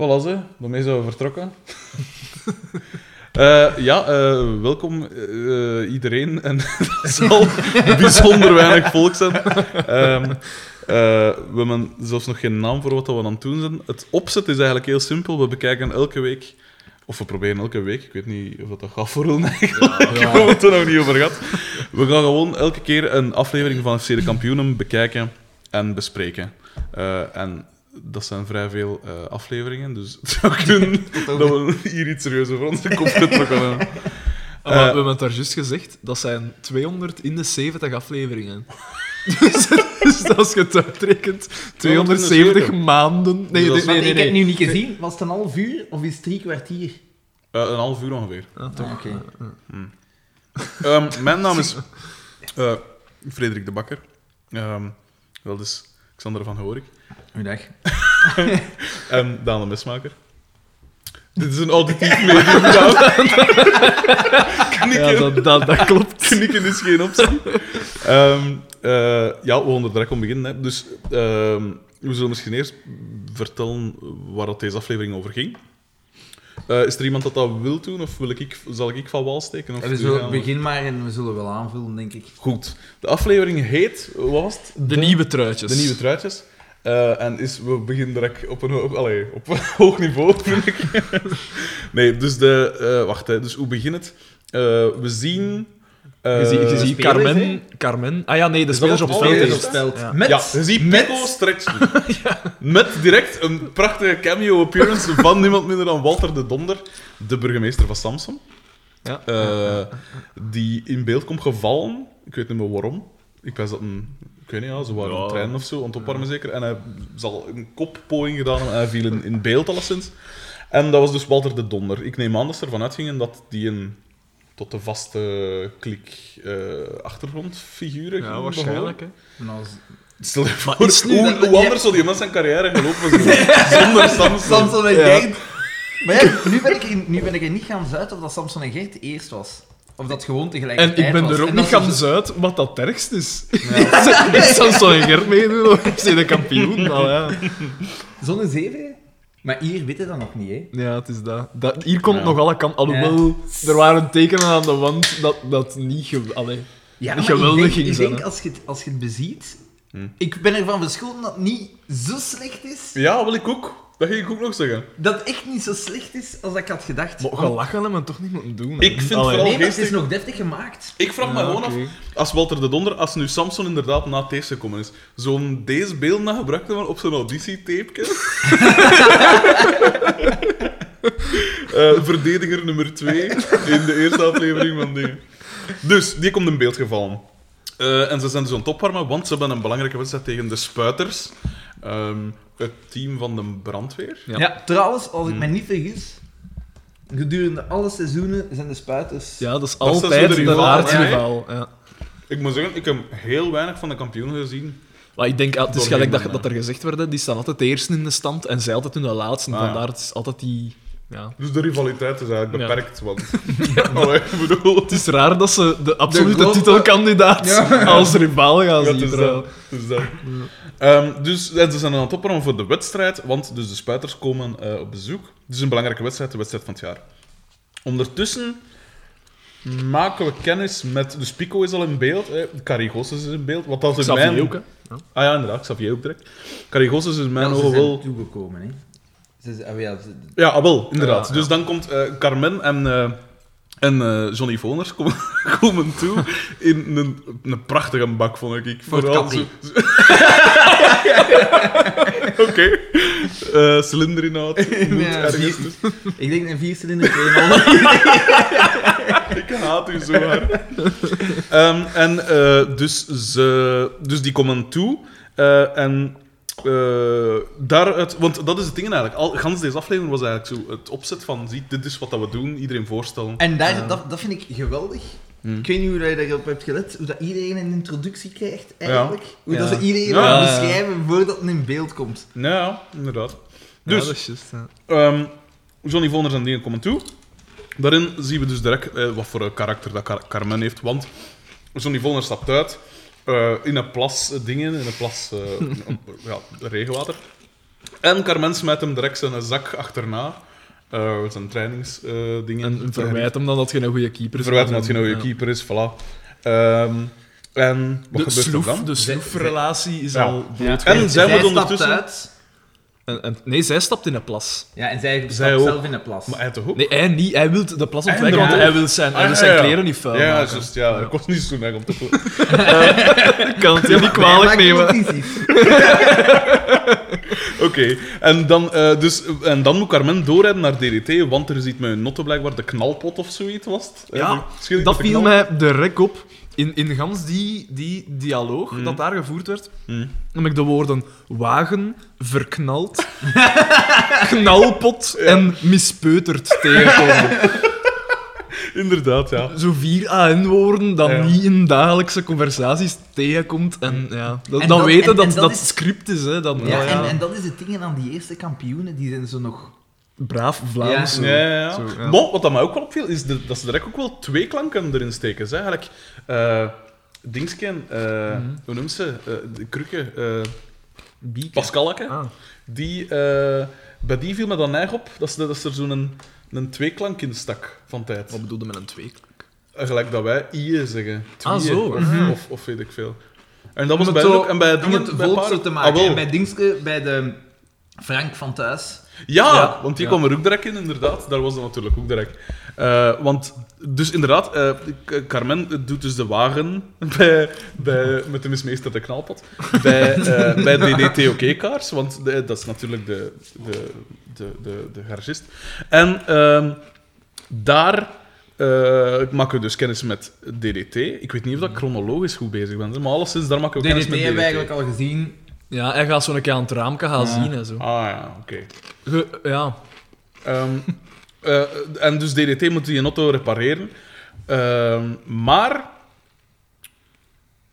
Voilà, ze. Daarmee zijn we vertrokken. Eh, ja, eh, welkom eh, iedereen. En dat zal bijzonder weinig volk zijn. Ehm, eh, we hebben zelfs nog geen naam voor wat we aan het doen zijn. Het opzet is eigenlijk heel simpel. We bekijken elke week, of we proberen elke week, ik weet niet of dat gaat voor eigenlijk, we hebben het er nog niet over gehad. We gaan gewoon elke keer een aflevering van FC de Kampioenen bekijken en bespreken. En dat zijn vrij veel eh, afleveringen, dus het zou kunnen dat we hier iets serieuzer voor onze kop getrokken hebben. Ah, maar we hebben het daar juist gezegd, dat zijn 200 in de 70 afleveringen. dus, dus als je het uitrekent, 270 maanden... Nee, Dus dat nee, ik heb nu niet gezien. Was het een half uur of is het drie kwartier? Eh, een half uur ongeveer. Ah, toch. Ah, oké. Ehm, mijn naam is eh, Frederik de Bakker. Ehm dat is Xander van Horik. Goedendag. En Daan de Mesmaker. Dit is een auditief medium. Knikken, Ja, dat, dat, dat klopt. knikken is geen optie. Ehm, eh, ja, we gaan er direct om beginnen. Hè. Dus ehm, we zullen misschien eerst vertellen waar dat deze aflevering over ging. Eh, is er iemand dat dat wil doen, of wil ik, zal ik van wal steken? Of We zullen, gaan- begin maar en we zullen wel aanvullen, denk ik. Goed. De aflevering heet, was het? De nieuwe truitjes. De nieuwe truitjes. Eh, en is, we beginnen direct op een hoog, allee, op een hoog niveau, vind ik. nee, dus de... eh, wacht, hè, dus hoe begint het? Eh, we zien... eh, Je ziet, je ziet Carmen, Carmen... Ah ja, nee, de spelers op veld. Ja. Met, ja, je ziet met- Pico stretch doen. Met direct een prachtige cameo-appearance van niemand minder dan Walter de Donder, de burgemeester van Samson. Ja. Eh, die in beeld komt gevallen. Ik weet niet meer waarom. Ik was dat een... Ik weet niet, ja, ze waren Ja. een trein of zo, aan het opwarmen zeker. En hij zal een koppoging gedaan en hij viel in, in beeld alleszins. En dat was dus Walter de Donder. Ik neem aan dat ze ervan uitgingen dat die een tot de vaste klik eh achtergrondfiguren ging Ja, waarschijnlijk. Hè. Stel je voor, Maar is nu hoe, dat- hoe ja. anders zou die man zijn carrière gelopen zijn zonder Samson? Samson en Ja. Gert. Maar ja, nu ben, ik er, nu ben ik er niet gaan zuiden of dat Samson en Gert eerst was. Of dat gewoon En ik ben was. er ook En niet gaan ze- zuid wat dat ergst is. Ik zal zo een Gert meedoen of zie de kampioen. Nou, ja. Zonne 7? Maar hier weet je dat nog niet, hè? ja, het is dat. dat hier komt Ja. nog alle kanten. Alhoewel, er waren tekenen aan de wand dat dat niet... Ge Allee. Ja, Niet maar geweldig ik denk, ging ik denk als, je het, als je het beziet... Hm. Ik ben ervan verscholen dat het niet zo slecht is. Ja, wil ik ook. Dat ging ik ook nog zeggen. Dat het echt niet zo slecht is als ik had gedacht. Maar gelachen hebben we toch niet moeten doen. hè. Ik vind Allee. vooral- Nee, maar het is nog deftig gemaakt. Ik vraag me Ja, gewoon af, als Walter de Donder, als nu Samson inderdaad na het eerste gekomen is, zo'n deze beeld naar gebruikt hebben op zijn auditietape. Eh verdediger nummer 2 in de eerste aflevering van dingen. Dus, die komt in beeld gevallen. Eh, en ze zijn dus aan het opwarmen, want ze hebben een belangrijke wedstrijd tegen de Spuiters. Ehm, het team van de brandweer. Ja. Ja. trouwens, als ik me niet vergis, gedurende alle seizoenen zijn de spuiters. Ja, dat is altijd de de aardsrivaal. Ja. Ik moet zeggen, ik heb heel weinig van de kampioenen gezien. Maar ik denk, het is gelijk dat, dat er gezegd werd, die staan altijd eerst in de stand en zij altijd in de laatste. Ah, ja. Vandaar, het is altijd die... Ja. Dus de rivaliteit is eigenlijk Ja. beperkt, want... Allee, ik bedoel... Het is raar dat ze de absolute titelkandidaat Ja. als rivaal gaan Ja, het zien. dat. Ehm, dus ze zijn aan het opwarmen voor de wedstrijd, want dus de spuiters komen eh, op bezoek. Het is een belangrijke wedstrijd, de wedstrijd van het jaar. Ondertussen maken we kennis met... Dus Pico is al in beeld, hè. Carigos is in beeld. Wat als in Xavier mijn... ook, hè. Ja. Ah ja, inderdaad, Xavier ook direct. Carigos is in mijn Ja, ogen zijn wel... toegekomen, hè. Ze, zijn- oh ja, ze- Ja, ah, wel, inderdaad. Dus dan komt eh, Carmen en, eh, en eh, Johnny Voners komen, komen toe in een, een prachtige bak, vond ik. Voor het Vooral zo- Oké. Eh, Cilinderinhoud. moet Ja, ergens vier- tussen. ik denk een viercilinder 2,5. Ik haat u zo hard. Ehm, en eh, dus, ze, dus die komen toe. eh, en eh, daaruit... Want dat is het ding eigenlijk. Al, gans deze aflevering was eigenlijk zo het opzet van... Zie, dit is wat dat we doen. Iedereen voorstellen. En daar, dat, dat vind ik geweldig. Hm. Ik weet niet hoe je daarop hebt gelet, hoe dat iedereen een introductie krijgt, eigenlijk. Hoe dat ze iedereen Ja. moet Ja, ja. beschrijven voordat het in beeld komt. Ja, inderdaad. Ja, Dus, dat is ehm, Johnny Voners en dingen komen toe. Daarin zien we dus direct eh, wat voor een karakter dat Car- Carmen heeft. Want Johnny Voners stapt uit eh, in een plas dingen, in een plas eh, ja, regenwater. En Carmen smijt hem direct zijn zak achterna. Eh, zijn trainingsdingen. En verwijt hem dan dat je een goede keeper is. Verwijt hem dat hij nou je Ja. keeper is, voilà. Ehm, en wat De gebeurt er dan? de sloefrelatie is Ja. al dood. En zij moet ondertussen- uit. En, en- nee, zij stapt in een plas. Ja, en zij stapt zelf in de plas. Maar hij toch ook? Nee, hij niet. Hij wil de plas ontwijken, Hij want hij wil zijn, hij Ah, wil zijn ja. kleren niet vuil Ja, maken. juist. Ja, ik was niet zo neig om te doen. Ik kan het je niet kwalijk nemen. Oké, en, dan, eh, dus, en dan moet Carmen doorrijden naar DDT, want er ziet met een notto blijkbaar de knalpot of zoiets was. Eh, Ja, schilling dat viel mij de rek op. In, in gans die, die dialoog Hmm. dat daar gevoerd werd, heb ik de woorden wagen, verknald, knalpot en mispeuterd tegenkomen. Inderdaad, ja. Zo vier AN-woorden dat Ja. niet in dagelijkse conversaties tegenkomt. En ja, dat, En dan dat- weten en- dat en dat, dat is- script is. Hè, dat, Ja, En, en dat is het ding aan die eerste kampioenen, die zijn zo nog... Braaf Vlaams. Ja. Ja, ja, ja. Zo, ja. Maar wat dat mij ook wel opviel, is de- dat ze direct ook wel twee klanken erin steken. Zeg. Eigenlijk, eh Dingsken, eh, Mhm. hoe noemt ze? Eh, de Krukke, eh. Pascalke. Ah. Die, eh, bij die viel me dan neig op dat, ze, dat ze er zo'n een, een tweeklank in stak van tijd. Wat bedoelde met een twee? Eh, Gelijk dat wij IE zeggen. Ah, Tweeën, zo. Of, Mhm. of, of weet ik veel. En dat was bij zo- ook. En bij om dingen, het bij volk te Ah, maken. en bij Dingske, bij de Frank van Thuis. Ja, Ja. want die Ja. kwam er ook direct in, inderdaad. Daar was dat natuurlijk ook direct. Eh, want, dus inderdaad, eh, Carmen doet dus de wagen bij, bij, met de mismeester de knalpot. Bij, eh bij DDT-OK-kaars, want de- dat is natuurlijk de, de, de, de, de garagist. En ehm, daar eh, maken we dus kennis met DDT. Ik weet niet of dat chronologisch goed bezig ben, maar alleszins daar maken we kennis DDT met DDT. hebben we eigenlijk al gezien. Ja, hij gaat zo een keer aan het raamke gaan Ja. zien en zo. Ah ja, oké. Ge- ja. Ehm, eh, en dus DDT moet die auto repareren. Ehm, maar...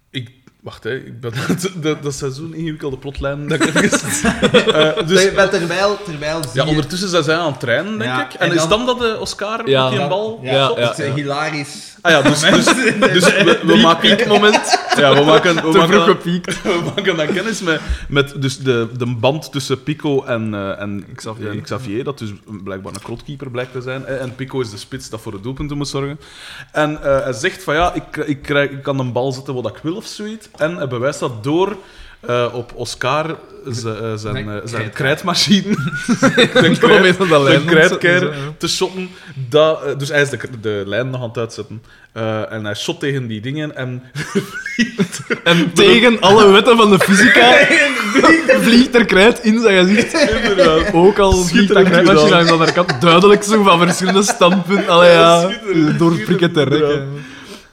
Ik... Wacht, hè. Ik ben, dat, dat zijn zo'n ingewikkelde plotlijn. Dat ik even, Eh, dus, Ter- terwijl, terwijl zie ja, je- ondertussen zijn zij aan het trainen, denk Ja, ik. En, en is dan- dat de Oscar Ja. met die Ja. bal Ja, ja. is hilarisch. Ah ja, dus, dus, dus we, we maken... moment. Ja, we maken, we Te vroeg maken, gepiekt. we maken dan kennis met, met dus de, de band tussen Pico en, eh, en Xavier. eh, Xavier, dat dus blijkbaar een krotkeeper blijkt te zijn. En Pico is de spits dat voor de doelpunten moet zorgen. En eh, hij zegt van ja, ik, ik, krijg, ik kan een bal zetten wat ik wil of zoiets. En hij bewijst dat door eh, op Oscar eh, zijn, eh, zijn krijt. krijtmachine, de, krijt, lijn. krijtkeer te shotten. Dat, dus hij is de, de lijn nog aan het uitzetten. En hij shot tegen die dingen en En tegen alle wetten van de fysica vliegt er krijt in zijn gezicht. inderdaad. Ook al vliegt dat krijtmachine aan de andere kant duidelijk zo van verschillende standpunten. Allee, ja, door prikken te rekken.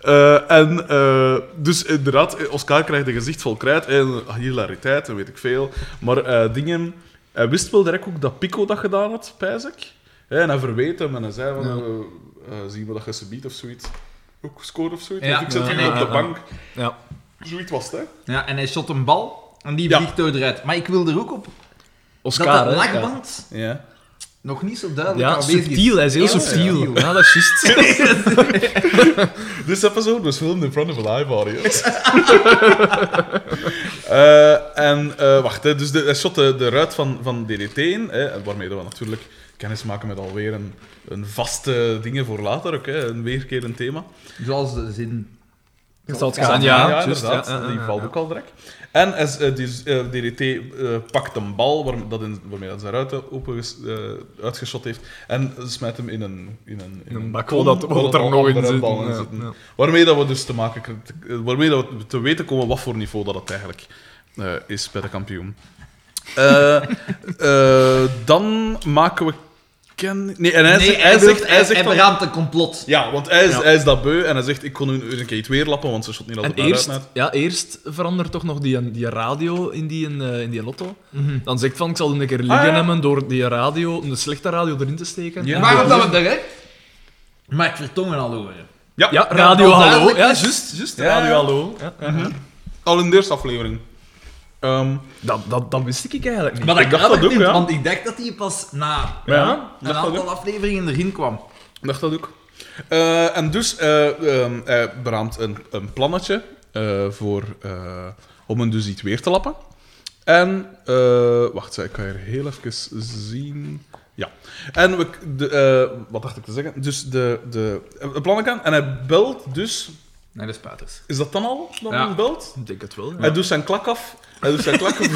Eh, en eh, dus inderdaad, Oscar krijgt een gezicht vol krijt en hilariteit en weet ik veel. Maar eh, dingen... Hij wist wel direct ook dat Pico dat gedaan had, pijs ik. Hè, en hij verweet hem en hij zei van... Ja. zien we dat je ze biedt of zoiets. Ook scoren of zoiets. Ja. Ik zet hem ja, op de ja. bank. Ja. Zoiets was het, hè. Ja, en hij shot een bal en die vliegt door eruit. Maar ik wil er ook op Oscar, dat de hè. lakband Ja. Nog niet zo duidelijk Ja, aanwezig is. subtiel. Hij is heel subtiel. subtiel. Ja, dat is juist. This episode was filmed in front of a live audience. Eh, en eh, wacht, hè, dus de, hij shot de, de ruit van, van DDT in, hè, waarmee we natuurlijk kennis maken met alweer een, een vaste dingen voor later ook, hè, een weerkerend thema. Zoals de zin. Zal het Ja, gaan, ja, ja. ja, inderdaad. die valt ook al direct. En hij, eh, dus, eh, DDT eh, pakt een bal waar, dat in, waarmee hij zijn ruiten open ges- uitgeschot heeft en smijt hem in een, in een, In een bak dat- er nog in zit. Ja, zitten. ja. Waarmee dat we dus te maken krijgen- waarmee dat we te weten komen wat voor niveau dat het eigenlijk is bij de kampioen. Dan maken we ken. Nee, en hij, nee, zegt, hij, zegt, hij zegt hij beraamt een complot. ja, want hij is, Ja. hij is dat beu en hij zegt: Ik kon nu eens een keer iets weer lappen, want ze shot niet En altijd eerst, naar uit. ja, eerst verandert toch nog die, die radio in die, eh, in die lotto. Mhm. Dan zegt van, ik zal een keer liggen Ah, ja. hebben door die radio, een slechte radio erin te steken. Ja. Waarom dat we direct Mark Vertongen al horen? Ja, Ja, Radio Hallo. Ja, is. juist, juist. Ja, Radio. Hallo. Al in de eerste aflevering. Ehm, Dat, dat, dat wist ik eigenlijk niet. Maar dat Ik dacht dat ook, ja. Want ik dacht dat hij pas na ja, een dat aantal ook. afleveringen erin kwam. Dacht dat ook. Eh, en dus, eh, ehm, hij beraamt een, een plannetje eh, voor, eh, om hem dus iets weer te lappen. En, eh, wacht, ik ga hier heel even zien. Ja. En we, de, wat dacht ik te zeggen? Dus de, de, de plannen kan. En hij belt dus. Naar de spuiters. Is dat dan al? Dat Ja. hij belt? Ik denk het wel. Hij doet zijn klak af. Hij doet zijn klak af.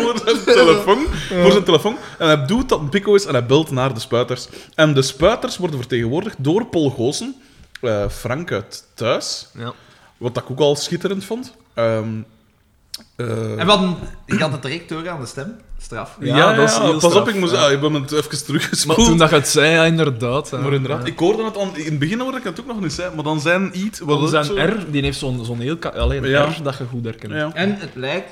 voor zijn telefoon. Voor zijn telefoon. En hij doet dat een pico is en hij belt naar de spuiters. En de spuiters worden vertegenwoordigd door Paul Goosen, eh, Frank uit Thuis, Ja. wat ik ook al schitterend vond. Ehm, eh, En wat, ik had het direct door aan de stem. Straf. Ja, ja, dat is ja, heel pas op, ik, moest, ja. ah, ik ben het even Maar teruggespoeld. toen dat je het zei, ja, inderdaad. ja. Maar inderdaad, Ja. ik hoorde het al, in het begin hoorde ik het ook nog niet zijn, maar dan zijn iets... Wat zijn zo- R, die heeft zo'n zo'n heel... Alleen Ja. R dat je goed herkent. Ja. En het lijkt...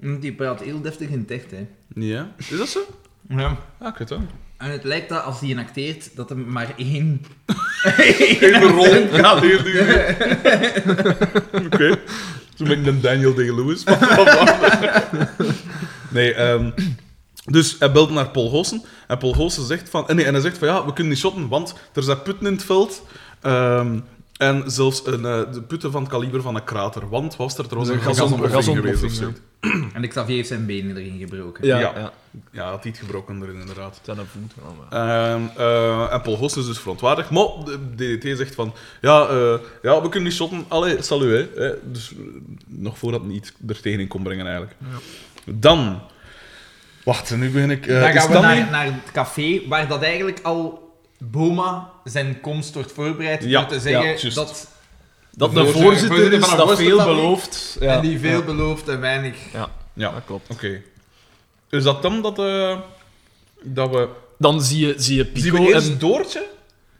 want Die praat heel deftig in het echt, hè. ja, is dat zo? Ja. Ah, ik weet het wel. En het lijkt dat als hij acteert, dat hij maar één... Even rol gaat hier. Oké. Toen ben ik Daniel Day-Lewis. nee, ehm, dus hij belt naar Paul Goossen. En Paul Goossen zegt van... En, nee, en hij zegt van ja, we kunnen niet shotten, want er zijn putten in het veld. Ehm, en zelfs een, eh, de putten van het kaliber van een krater. Want was er trouwens Een een gasontploffing geweest of zo? En Xavier heeft zijn benen erin gebroken. Ja, Ja. ja. Ja, had iets gebroken erin, inderdaad. Zijn dat voet. ja, maar- Ehm, eh, en Paul Goossen is dus verontwaardigd. Maar de DDT zegt van... Ja, eh, ja we kunnen niet shotten. Allee, salut, hè. hè. Dus eh, nog voordat hij iets er tegenin kon brengen, eigenlijk. Dan... Wacht, nu begin ik... eh, Dan gaan we naar, niet- naar het café, waar dat eigenlijk al Boma zijn komst wordt voorbereid Ja, door te zeggen ja, dat... Dat De voorzitter- is van dat veel belooft. Ja. En die veel Ja. belooft en weinig... Ja, Ja, dat klopt. oké. Is dat dan dat, eh, dat we... Dan zie je, zie je Zien Pico we eerst en... Doortje?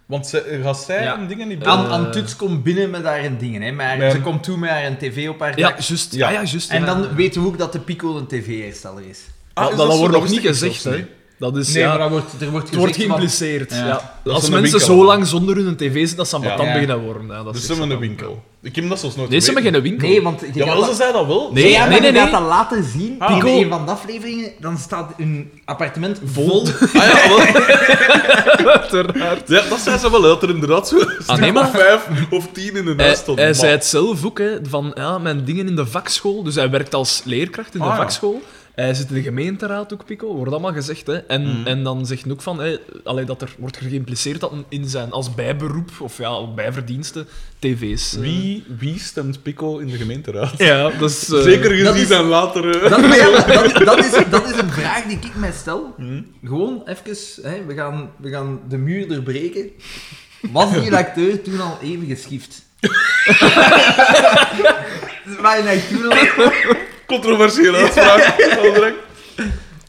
Want ze, gaat zij Ja. en dingen niet Eh, An, An Tuts komt binnen met haar een dingen, hè. Maar ze komt toe met haar een tv op haar Ja, dak. juist. Ja. Ja, ja, juist. En ja. dan weten we ook dat de Pico een tv-hersteller is. Ah, Ja, is dat, zo? wordt nog niet gezegd, zelfs hè. Dat is, Nee, ja... maar dat wordt, er wordt Het wordt gezegd van- geïmpliceerd. Ja. Als mensen winkel. zo lang zonder hun tv zitten, dat ze aan Ja. batant Ja. beginnen worden. Ja, dat Dus is ze hebben een winkel. Ik heb dat zelfs nooit Nee, ze hebben geen winkel. Nee, want Ja, maar ze dat- zei dat wel. Nee, nee, nee, je gaat nee. dat laten zien Ah. in een van de afleveringen. Dan staat hun appartement vol. Ah ja, wel. Uiteraard. Ja, dat zei ze wel, dat er inderdaad zo Ah, nee, maar- vijf of tien in de Hij, huis stond. hij Maar- zei het zelf ook, hè, van ja, mijn dingen in de vakschool. Dus hij werkt als leerkracht in de Ah, vakschool. Hij zit in de gemeenteraad ook, Pico, wordt allemaal gezegd. Hè. En, Mhm. en dan zegt ook van, hè, allee, dat er wordt er geïmpliceerd dat een in zijn als bijberoep, of ja, bijverdiensten, tv's. eh. Wie, wie stemt Pico in de gemeenteraad? Ja, dat is... eh, Zeker gezien dat is- zijn latere... Dat, maar ja, dat, dat, is, dat is een vraag die ik mij stel. Hm? Gewoon even, hè, we, gaan, we gaan de muur doorbreken. Was die acteur toen al even geschift? Maar hij toen al... Controversiële uitspraak.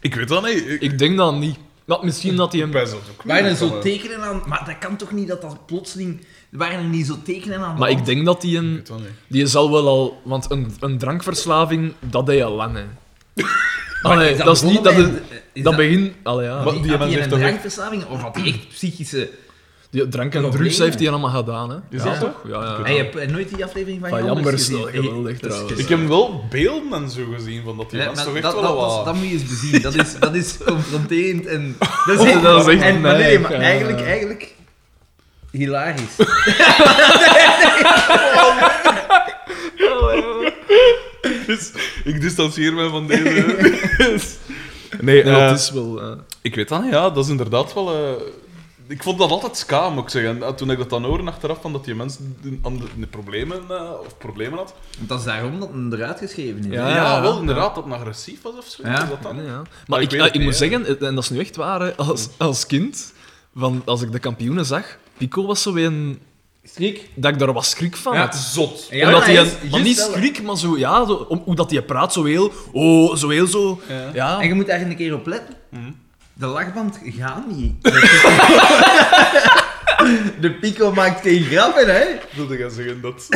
Ik weet dat niet. Ik, Ik denk dat niet. Maar misschien dat hij een... Waren er Kan, zo eh. tekenen aan... Maar dat kan toch niet dat dat plotseling... Waren er niet zo tekenen aan de Maar ik denk dat hij een... weet dat niet. Die zal wel al... Want een, een drankverslaving, dat deed je lang, hè. Allee, dat, is niet... Dat, begonnen is dat begint... Allee, ja. Maar Die, had mens hij heeft een toch drankverslaving of had hij echt psychische... Die drank en drugs heeft hij allemaal gedaan, hè. Is ja, dat toch? Ja, ja. En je hebt nooit die aflevering van, Van Jambers Jambers, gezien? dat is geweldig, dat trouwens. Ik heb wel beelden en zo gezien van dat die Ja, mensen maar toch echt dat, wel dat, dat, wat... dat moet je eens bezien. Dat is, dat is confronterend en... Dat is, Oh, dat is echt en, maar nee, maar eigenlijk, eigenlijk... Hilarisch. Dus ik distancieer mij van deze... nee, Nee, eh, dat is wel... eh, ik weet dat niet, ja. Dat is inderdaad wel... eh, ik vond dat altijd ska, moet ik zeggen. En toen ik dat dan hoorde achteraf, van dat die mensen de problemen, eh, of problemen had. Want dat is daarom dat het eruit geschreven is. Ja, hè? Ja, wel, ja. inderdaad, dat het nog agressief was of zo. Ja. Is dat dan? ja. Maar Maar ik ik, eh, ik moet niet, zeggen, en dat is nu echt waar, als, als kind, van, als ik de kampioenen zag, Pico was zo weer een... Schrik. Dat ik daar wat schrik van Ja. Zot. Ja, Omdat maar hij hij een- is maar niet schrik, maar zo, ja, zo, om, hoe dat hij praat, zo heel... Oh, zo heel zo... Ja. Ja. En je moet daar een keer op letten. Mhm. De lachband gaat niet. De pico maakt geen grappen, hè? Wilde jij zeggen dat,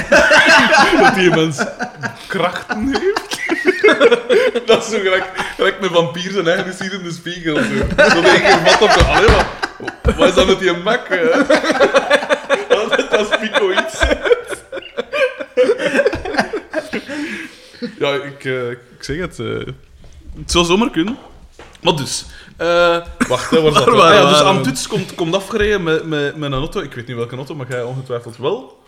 dat die mens krachten heeft? dat is zo gelijk, gelijk een vampier zijn eigen ziet in de spiegel. Zo, zo één keer vat op de... Allee, wat, wat is dat met die mak? dat, dat is Pico iets. ja, ik, eh, ik zeg het. eh, het zou zomaar kunnen. Maar dus... eh, wacht, hè, waar zat dat? Waar Ah ja, dus waren aan we? Tuts komt, komt afgereden met, met, met een auto. Ik weet niet welke auto, maar jij ongetwijfeld wel.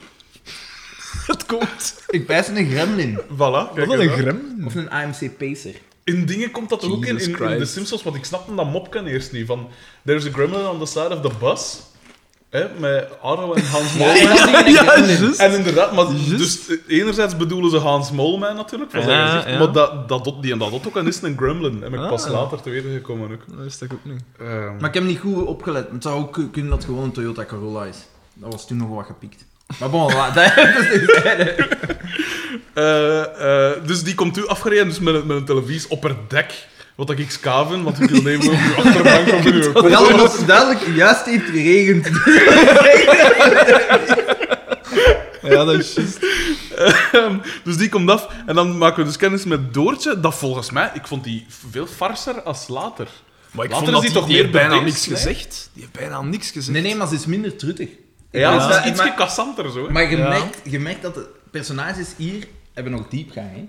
Het komt. Ik pijs een gremlin. Voilà, kijk Wat eens een aan. grem. Of een AMC Pacer. In dingen komt dat er ook in, Jesus in, in The Christ. Simpsons, want ik snapte dat mopken eerst niet. Van, there's a gremlin on the side of the bus. Hè, met Arno en Hans Molman. Ja, juist. En inderdaad, maar dus enerzijds bedoelen ze Hans Molman natuurlijk, van zijn Ja, gezicht, ja. maar dat, dat, dot- die en dat ook en is een gremlin. Heb ik Ah. pas later te weten gekomen ook. Dat wist ik ook niet. Ehm, Maar ik heb niet goed opgelet. Het zou ook kunnen dat het gewoon een Toyota Corolla is. Dat was toen nog wat gepikt. Maar bon, la- dat terzijde. eh, eh, dus die komt u afgereden dus met, een- met een televisie op het dek. Wat ik ik ska vind, want ik wil nemen op uw achterbank of uw Ja, omdat het duidelijk juist heeft geregend. Ja, dat is juist. Ehm, dus die komt af en dan maken we dus kennis met Doortje. Dat volgens mij, ik vond die veel farser als later. Maar ik Later vond is dat die toch die meer heeft bijna niks gezegd. Die heeft bijna niks gezegd. Nee, nee, maar ze is minder truttig. Ja, het is iets maar- kassanter zo. Hè? Maar je, Ja. merkt, je merkt dat de personages hier hebben nog diepgang, hè?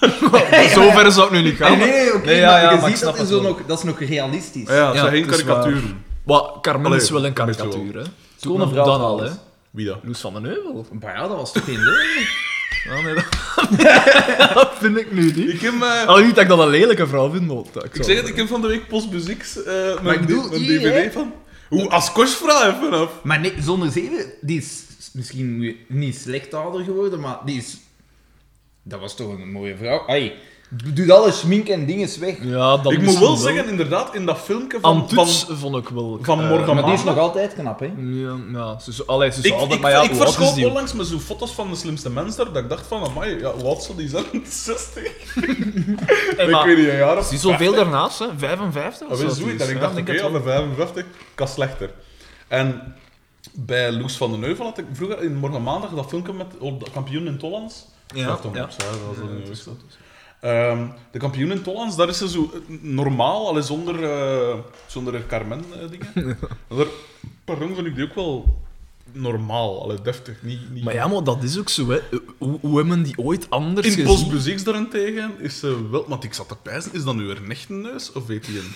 Zover zou ik nu niet Nee, gaan. nee, nee, oké, Nee, ja, maar ja, je ziet dat, is nog, dat is nog realistisch. Ja, Ja, zijn geen het is waar. karikaturen. Maar Carmen is wel een karikatuur, hè. Doe vrouw Dan al, hè. Wie dat? Loes van den Heuvel. Maar ja, dat was toch geen leuk? Ja, nee, dat... dat vind ik nu niet. Ik heb, eh, Al niet dat ik dat een lelijke vrouw vind, maar dat- ik zeg het, ik heb van de week Postmuzieks eh Maar mijn, ik bedoel, mijn hier, dvd van. Hoe, als kostvrouw even af. Maar nee, zonder zeven, die is misschien niet slecht ouder geworden, maar die is... Dat was toch een mooie vrouw. Ai, doe alle schmink en dingen weg. Ja, dat ik moet wel zeggen, inderdaad, in dat filmpje van... van vond ik wel... van eh, morgen Maar die is maandag. nog altijd knap, hè? Ja, ja ze is, allee, ze is ik, altijd... ik, maar ja, ik verschoot onlangs met zo'n foto's van de slimste mens daar, dat ik dacht van, amai, ja, hoe oud zal die zijn? 60? Hey, ik weet niet, een jaar of Ze is zoveel daarnaast, hè? 55 Dat of is zo. zoiets. En ik Ja, dacht, denk oké, aan de 55 kan slechter. En bij Loes van den Heuvel had ik vroeger in Morgen Maandag dat filmpje met oh, de kampioen in Tollands. Ja, ja. op, dat is goed. Ehm, de kampioen in Tollands, daar is ze zo eh, normaal, alleen zonder, eh zonder Carmen-dingen. daar, pardon, vind ik die ook wel normaal, allee, deftig. Niet, niet... Maar ja, maar dat is ook zo, hè. Hoe, hoe hebben die ooit anders in gezien? Postmuzieks daarentegen is ze wel... Want ik zat te pijzen, is dat nu een neus? Of heeft hij een,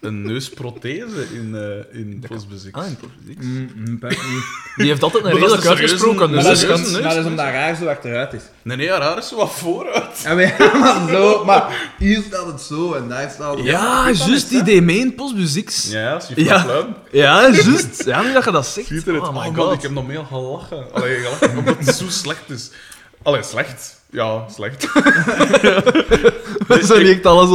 een neusprothese in, eh in Postmuzieks? Ah, in Postmuzieks. Mm, mm, niet. Die heeft altijd een Maar dat is redelijk een serieuze- uitgesproken Maar neus. dat dat is, is hè. een maar dat is omdat haar zo achteruit is. Nee, nee, haar haar is zo wat vooruit. Ja, maar, ja, maar zo, maar hier staat het zo en daar staat het... Ja, juist, die deed mee in Postmuzieks. Ja, als je Ja. Ja, juist. Ja, nu dat je dat zegt. Oh Oh, my god. ik heb nog meer gelachen. Allee, gelachen omdat het zo slecht is. Allee, slecht. Ja, slecht. We zijn ik- echt alles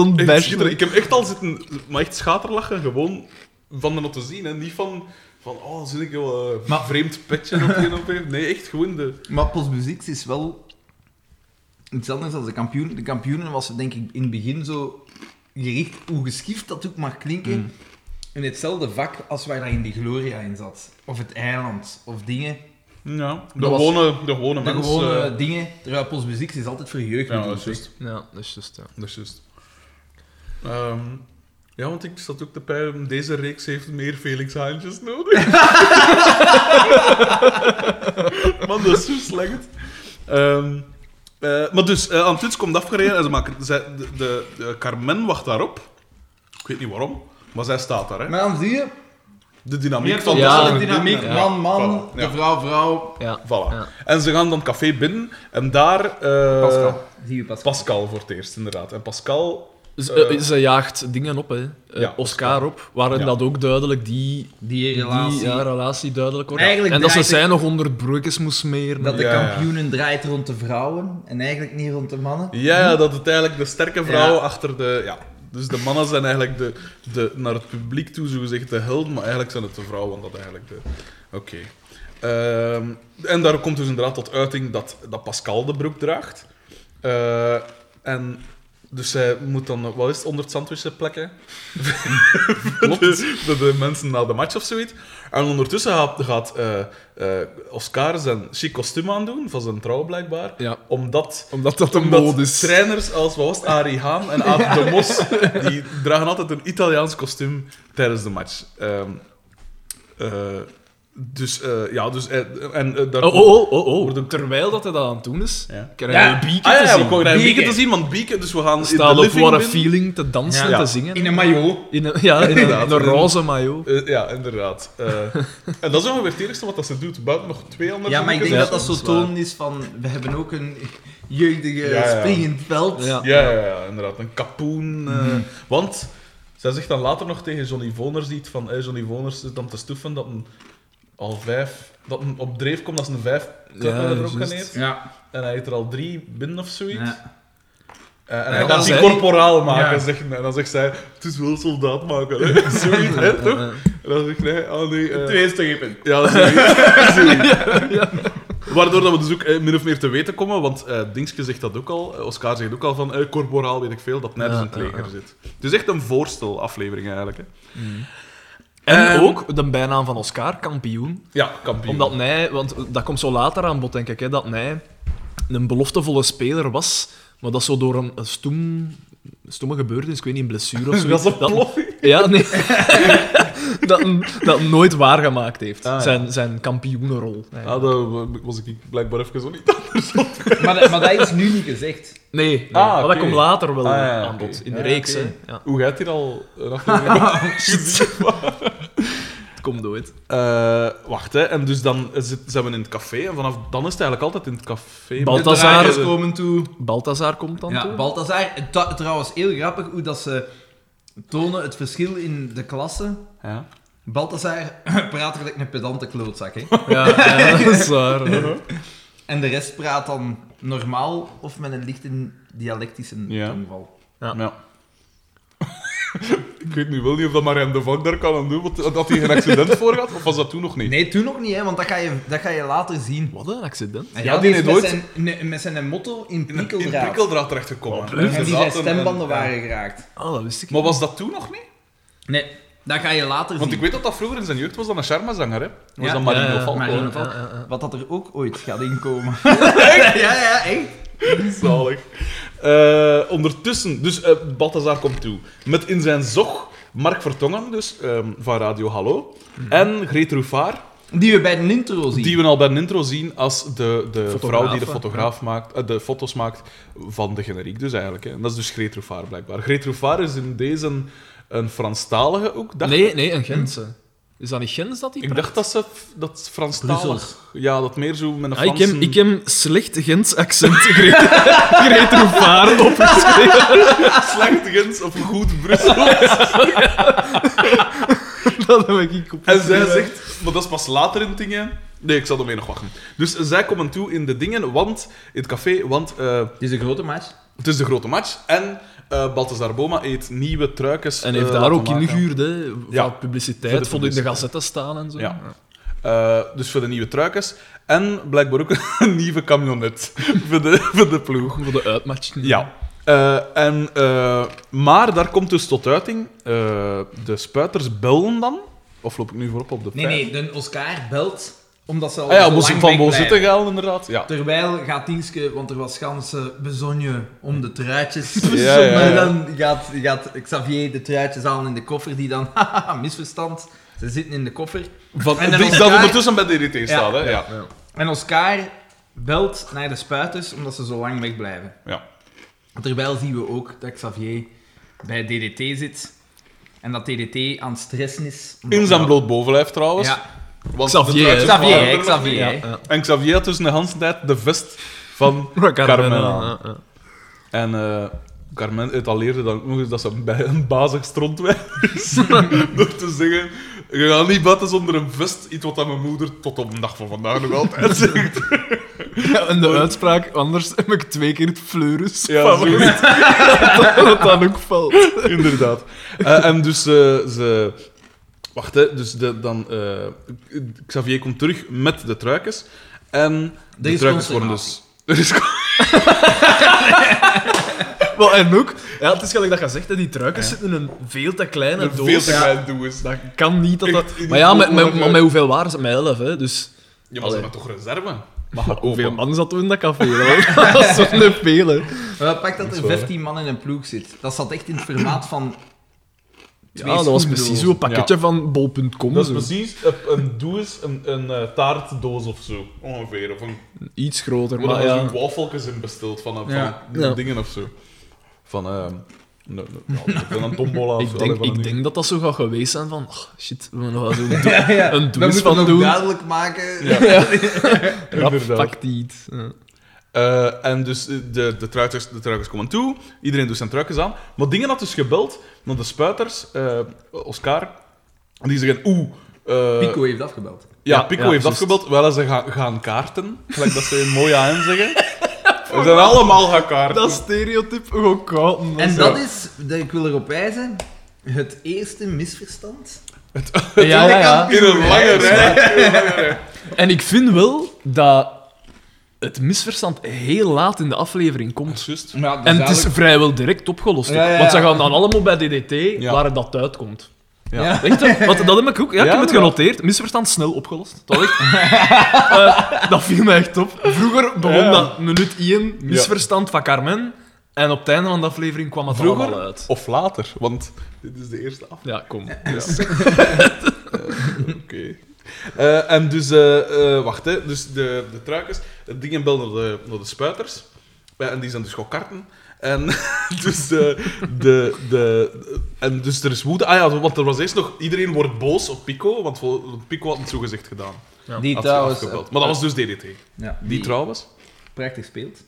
schitterend. Ik heb echt al zitten, maar echt schaterlachen, gewoon van de not te zien. Hè. Niet van, van oh, zit ik wel een Maar- vreemd petje op een op een. Nee, echt gewoon de... Maar Postmuzieks is wel iets anders dan de kampioen. De kampioenen was denk ik in het begin zo gericht, hoe geschift dat ook mag klinken, Mm. in hetzelfde vak als waar daar in die Gloria in zat. Of het eiland, of dingen. Ja, de Dat was- gewone, de gewone De mens. gewone eh, dingen. Terwijl Postmuzieks is altijd voor jeugd. ja, dat is juist. Ja, dat is juist, ja. Dat is juist. Ehm, ja, want ik zat ook te pijlen, deze reeks heeft meer Felix Haantjes nodig. Man, dat is zo slecht. Ehm, eh, maar dus, uh, Antuts komt afgereden en ze maken, zij, de, de, de Carmen wacht daarop. Ik weet niet waarom, maar zij staat daar. Hè. Maar dan zie je, De dynamiek van Ja, de dynamiek, Ja, man, man, voilà, ja. de vrouw, vrouw. Ja. Voilà. Ja. En ze gaan dan het café binnen en daar... eh, Pascal. Zie je Pascal. Pascal voor het eerst, inderdaad. En Pascal... Ze, Eh, eh, ze jaagt dingen op, hè. Ja, Oscar op, waarin Ja. dat ook duidelijk die, Die relatie. die ja, relatie duidelijk wordt. Eigenlijk en dat ze zij nog onder het broekjes moest smeren. Dat de kampioenen draait rond de vrouwen en eigenlijk niet rond de mannen. Ja, ja, dat het eigenlijk de sterke vrouw Ja. achter de... Ja. Dus de mannen zijn eigenlijk de, de, naar het publiek toe, zogezegd, de helden, maar eigenlijk zijn het de vrouwen dat eigenlijk de... Oké. Ehm, en daar komt dus inderdaad tot uiting dat, dat Pascal de broek draagt. Eh, en dus zij moet dan, wat is het, onder het sandwich plekken? Klopt. De, de, mensen na de match of zoiets. En ondertussen gaat, gaat eh, eh, Oscar zijn chic kostuum aandoen, van zijn trouw blijkbaar. Ja. Omdat Omdat dat de omdat mode is. trainers als wat was het, Haan en Aad de Mos, die dragen altijd een Italiaans kostuum tijdens de match. Ehm, eh, Dus, eh, ja, dus... eh, en, eh, daar Oh, oh, oh, oh, oh. Worden- Terwijl dat hij dat aan het doen is, Ja. krijg je Ja. een bieken Ah te ja, ja, we zien. daar een Bieken. Bieken te zien, want Bieken... Dus we gaan in Staan de op living What a. Feeling te dansen, Ja. te zingen. In een maillot. In een, ja, in een, Inderdaad. in een roze maillot. Ja, inderdaad. Eh, en dat is ongeveer het eerste wat dat ze doet. Buiten nog twee andere Ja, maar ik denk dat dat zo toon is van... We hebben ook een jeugdige Ja, ja. springend veld. Ja. Ja, ja, ja, inderdaad. Een kapoen. eh, Want zij zegt dan later nog tegen Johnny Voners iets van... Hey, Johnny Voners zit dan te stoeven dat een al vijf... Dat een op dreef komt als een vijf klappen Ja, er ook juist. heeft. Ja. En hij heeft er al drie binnen of zoiets. Ja. Eh, en Ja, hij gaat die corporaal maken, Ja. En dan zegt zij, het is wel soldaat maken. Hè? Zoiets, hè, toch? En dan zegt hij, ah nee... eh, Twee strepen. Ja, zoiets. Zoiets. Waardoor dat we dus ook eh, min of meer te weten komen, want eh Dingske zegt dat ook al, Oscar zegt ook al van, eh, corporaal weet ik veel, dat nergens Ja, in het leger ja, ja. zit. Het is echt een voorstelaflevering eigenlijk. Hè. En Ehm, ook de bijnaam van Oscar, kampioen. Ja, kampioen. Omdat hij, want dat komt zo later aan bod, denk ik, hè, dat hij een beloftevolle speler was, maar dat zo door een, een stoem, stomme gebeurtenis, ik weet niet, een blessure of zo. Dat is een. Ja, nee. dat, hem- dat nooit waargemaakt heeft, Ah, ja. zijn, zijn kampioenenrol. Ah, dat was ik blijkbaar even zo niet anders. Maar, dat- maar dat is nu niet gezegd. Nee, nee Ah, maar dat komt later wel Ah, ja, aan bod, in de Ja, reeks. Hoe gaat hier al een aflevering? Komt nooit. Eh, wacht, hè. En dus dan zit, zijn we in het café, en vanaf dan is het eigenlijk altijd in het café. Bal- De Balthazar- dragers komen toe. Balthazar komt dan Ja, toe. Balthazar. Trouwens, heel grappig hoe dat ze tonen het verschil in de klasse. Ja. Balthazar praat gelijk een pedante klootzak, hè. Ja, ja, dat is waar. En de rest praat dan normaal of met een lichte dialectische Ja. tongval. Ja. Ja. ik weet nu wel niet of dat Marianne de Vang daar kan aan doen, want dat hij geen accident voor had, of was dat toen nog niet? Nee, toen nog niet, hè, want dat ga je, dat ga je later zien. Wat een accident. En Ja, die die is met ooit- zijn, ne- met zijn motto in In, in prikkeldraad. prikkeldraad terechtgekomen. Wat En die zijn een- stembanden een- waren geraakt. Ah, dat wist ik Maar was dat toen nog niet? Nee, dat ga je later Want zien. ik weet dat dat vroeger in zijn jeugd was dan een charmazanger, hè? Was Ja, dan Marino ja, ja, Falco. Wat dat er ook ooit gaat inkomen. ja, ja, echt. Zalig. Eh, ondertussen, dus eh Balthazar komt toe. Met in zijn zog Mark Vertongen, dus, ehm, van Radio Hallo. En Greet Roefaar, Die we bij de intro zien. die we al bij de intro zien als de, de Fotograaf, vrouw die de, fotograaf maakt, eh, de foto's maakt van de generiek, dus eigenlijk. Hè. En dat is dus Greet Roefaar, blijkbaar. Greet Roefaar is in deze een Franstalige ook, dacht Nee, nee, een Gentse. Is dat niet Gens dat die Ik praat? dacht dat ze dat Franstalig... Ja, dat meer zo met een Ah, ik, heb, ik heb slecht Gens accent Greet Greet Roefaar opgeschreven. slecht Gens of goed Brussel. dat heb ik op. En zij zegt, maar dat is pas later in dingen. Nee, ik zal ermee nog wachten. Dus zij komen toe in de dingen, want in het café, want eh, Het is een grote match. Het is de grote match. En eh Balthazar Boma eet nieuwe truikens. En heeft eh, daar laten ook ingehuurd, hè. Voor Ja, publiciteit, voor de voor in de gazetten staan en zo. Ja. Eh, dus voor de nieuwe truikens. En blijkbaar ook een nieuwe camionet voor de, voor de ploeg. Voor de uitmatch. Ja. Eh, en, eh, maar daar komt dus tot uiting. eh, de spuiters belden dan. Of loop ik nu voorop op de Nee, nee, de Oscar belt omdat ze al Ah ja, zo Bos- lang van. Bozette gehaald, inderdaad. Ja. Terwijl gaat Dienske, want er was ganse bezonje om de truitjes. Ja, ja, ja. Maar dan gaat, gaat Xavier de truitjes aan in de koffer, die dan, haha, misverstand, ze zitten in de koffer. Van, En dan die Oscar- dat ondertussen bij DDT staat, hè? Ja. Ja. En Oscar belt naar de spuiters omdat ze zo lang wegblijven. ja. Terwijl zien we ook dat Xavier bij DDT zit en dat DDT aan het stressen is. In zijn bloot bovenlijf trouwens. Ja, Want Xavier, de Xavier, er Xavier. Ja. En Xavier had dus de hele tijd de vest van Carmen aan. Ja, ja. En eh, Carmen etaleerde dan ook nog eens dat ze bij een bazig strontwijn is. Door te zeggen, je gaat niet buiten zonder een vest. Iets wat aan mijn moeder tot op de dag van vandaag nog altijd zegt. Ja, en de uitspraak, anders heb ik twee keer het fleurus. Ja, zoiets. dat het dan ook valt. Inderdaad. Eh, en dus eh, ze... Wacht, hè. Dus de, dan... eh, Xavier komt terug met de truikens. En de is truikens worden dus... Er is Wel, en ook, ja, het is gelijk dat je zegt, hè, die truikens zitten in een veel te kleine een doos. veel te Ja, klein doe is. Dat kan niet dat dat... Maar ja, met, met, mogelijke- maar met hoeveel waren ze? Met elf, hè, dus... Ja, maar ze Allee. hebben toch reserve? Maar hoeveel man zat er in dat café? Dat was toch een. Maar dat is er waar, hè. 15 man in een ploeg zit. Dat zat echt in het formaat van Ja, dat was precies zo'n pakketje van bol.com. Dat is zo. precies een, doos, een, een eh, taartdoos of zo, ongeveer. Of een, Iets groter, waar maar er ja. zo'n wafeltjes in besteld van, een- van Ja. een- Ja. dingen of zo. Van, ehm nee, nee, ja, van een tombola of Ik zo, denk, van ik ding. denk dat dat zo gaat geweest zijn van... oh, shit, we moeten nog wel zo'n do- Ja, ja. een We doos moeten van nog doen. duidelijk maken. Rap, Inderdaad. pakt die iets. Ja. Eh, en dus eh, de, de, truikers, de truikers komen toe, iedereen doet zijn truikers aan. Maar dingen had dus gebeld naar de spuiters, eh, Oscar, die zeggen, oeh... eh, Pico heeft afgebeld. Ja, Ja, Pico ja, heeft juist. afgebeld, wel ze gaan, gaan kaarten, gelijk dat ze in mooi aan zeggen. We zijn allemaal gaan kaarten. Dat stereotype gewoon koud. En dat is, dat ik wil erop wijzen, het eerste misverstand. Ja, ja, ja. In een lange rij. In een lange rij. En ik vind wel dat het misverstand heel laat in de aflevering komt. Ja, dus En het is vrijwel direct opgelost. ook. Ja, ja, ja. Want ze gaan dan allemaal bij DDT, Ja. waar het dat uitkomt. Ja. Echt, hè? Want dat heb ik ook. Ja, ik Ja, heb het genoteerd. Misverstand snel opgelost. Dat, echt, Eh, dat viel mij echt op. Vroeger begon Ja. dat minuut 1, misverstand van Carmen. En op het einde van de aflevering kwam het Vroeger allemaal uit. of later, want dit is de eerste af. Ja, kom. Oké. Eh, en dus, eh, eh, wacht, hè. dus de, de truikers, het dingen bel naar de, naar de spuiters. En die zijn dus gaan karten. En dus, de, de, de, en dus er is woede. Ah ja, want er was eerst nog... Iedereen wordt boos op Pico, want Pico had het zo gezegd gedaan. Die Had ze trouwens... afgebeld. Maar dat was dus DDT. ja, Die trouwens... prachtig speelt.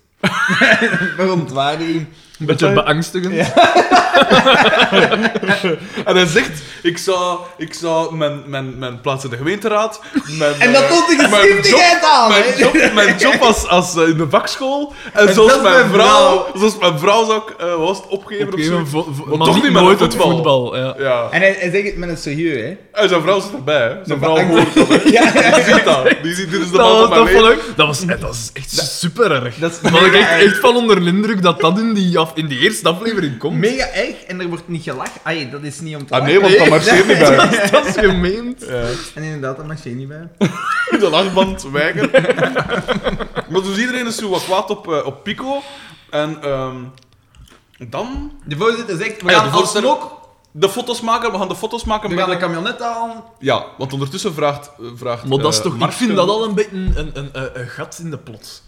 Verontwaardiging. Een beetje beangstigend. En hij zegt, ik zou, ik zou mijn, mijn, mijn plaats in de gemeenteraad... Mijn, En dat eh, toont de mijn geschiedenis job- aan, Mijn hè? job, mijn job als, als eh, in de vakschool. En, En zoals mijn vrouw, vrouw. zoals mijn vrouw zou ik, eh, was het opgeven of Opgeven, zo. vo- vo- Maar maar toch niet met voetbal. voetbal. Ja. Ja. En hij, hij zegt het met een serieus, hè. En zijn vrouw zit erbij, hè. Zijn vrouw hoort dat, hè. Die ziet dat. Die ziet, dit is de man Dat, van was, mijn dat, leven. dat, was, eh, dat is echt super erg. Dat is Ik echt, echt van onder de indruk dat dat in die, af, in die eerste aflevering komt. Mega erg en er wordt niet gelachen. Ai, dat is niet om te Ah lachen. nee, want dat marcheert niet bij dat is gemeend. Ja. En inderdaad, dat marcheert niet bij. De lachband wijken. maar dus iedereen is zo wat kwaad op, eh, op Pico. En ehm, dan... De voorzitter zegt, we Ah ja, gaan de voorzitter- alsnog... De foto's maken, we gaan de foto's maken We gaan de camionet halen. Ja, want ondertussen vraagt... eh, vraagt Maar dat is eh, toch, ik Mark vind dat al een beetje een, een, een, een gat in de plot.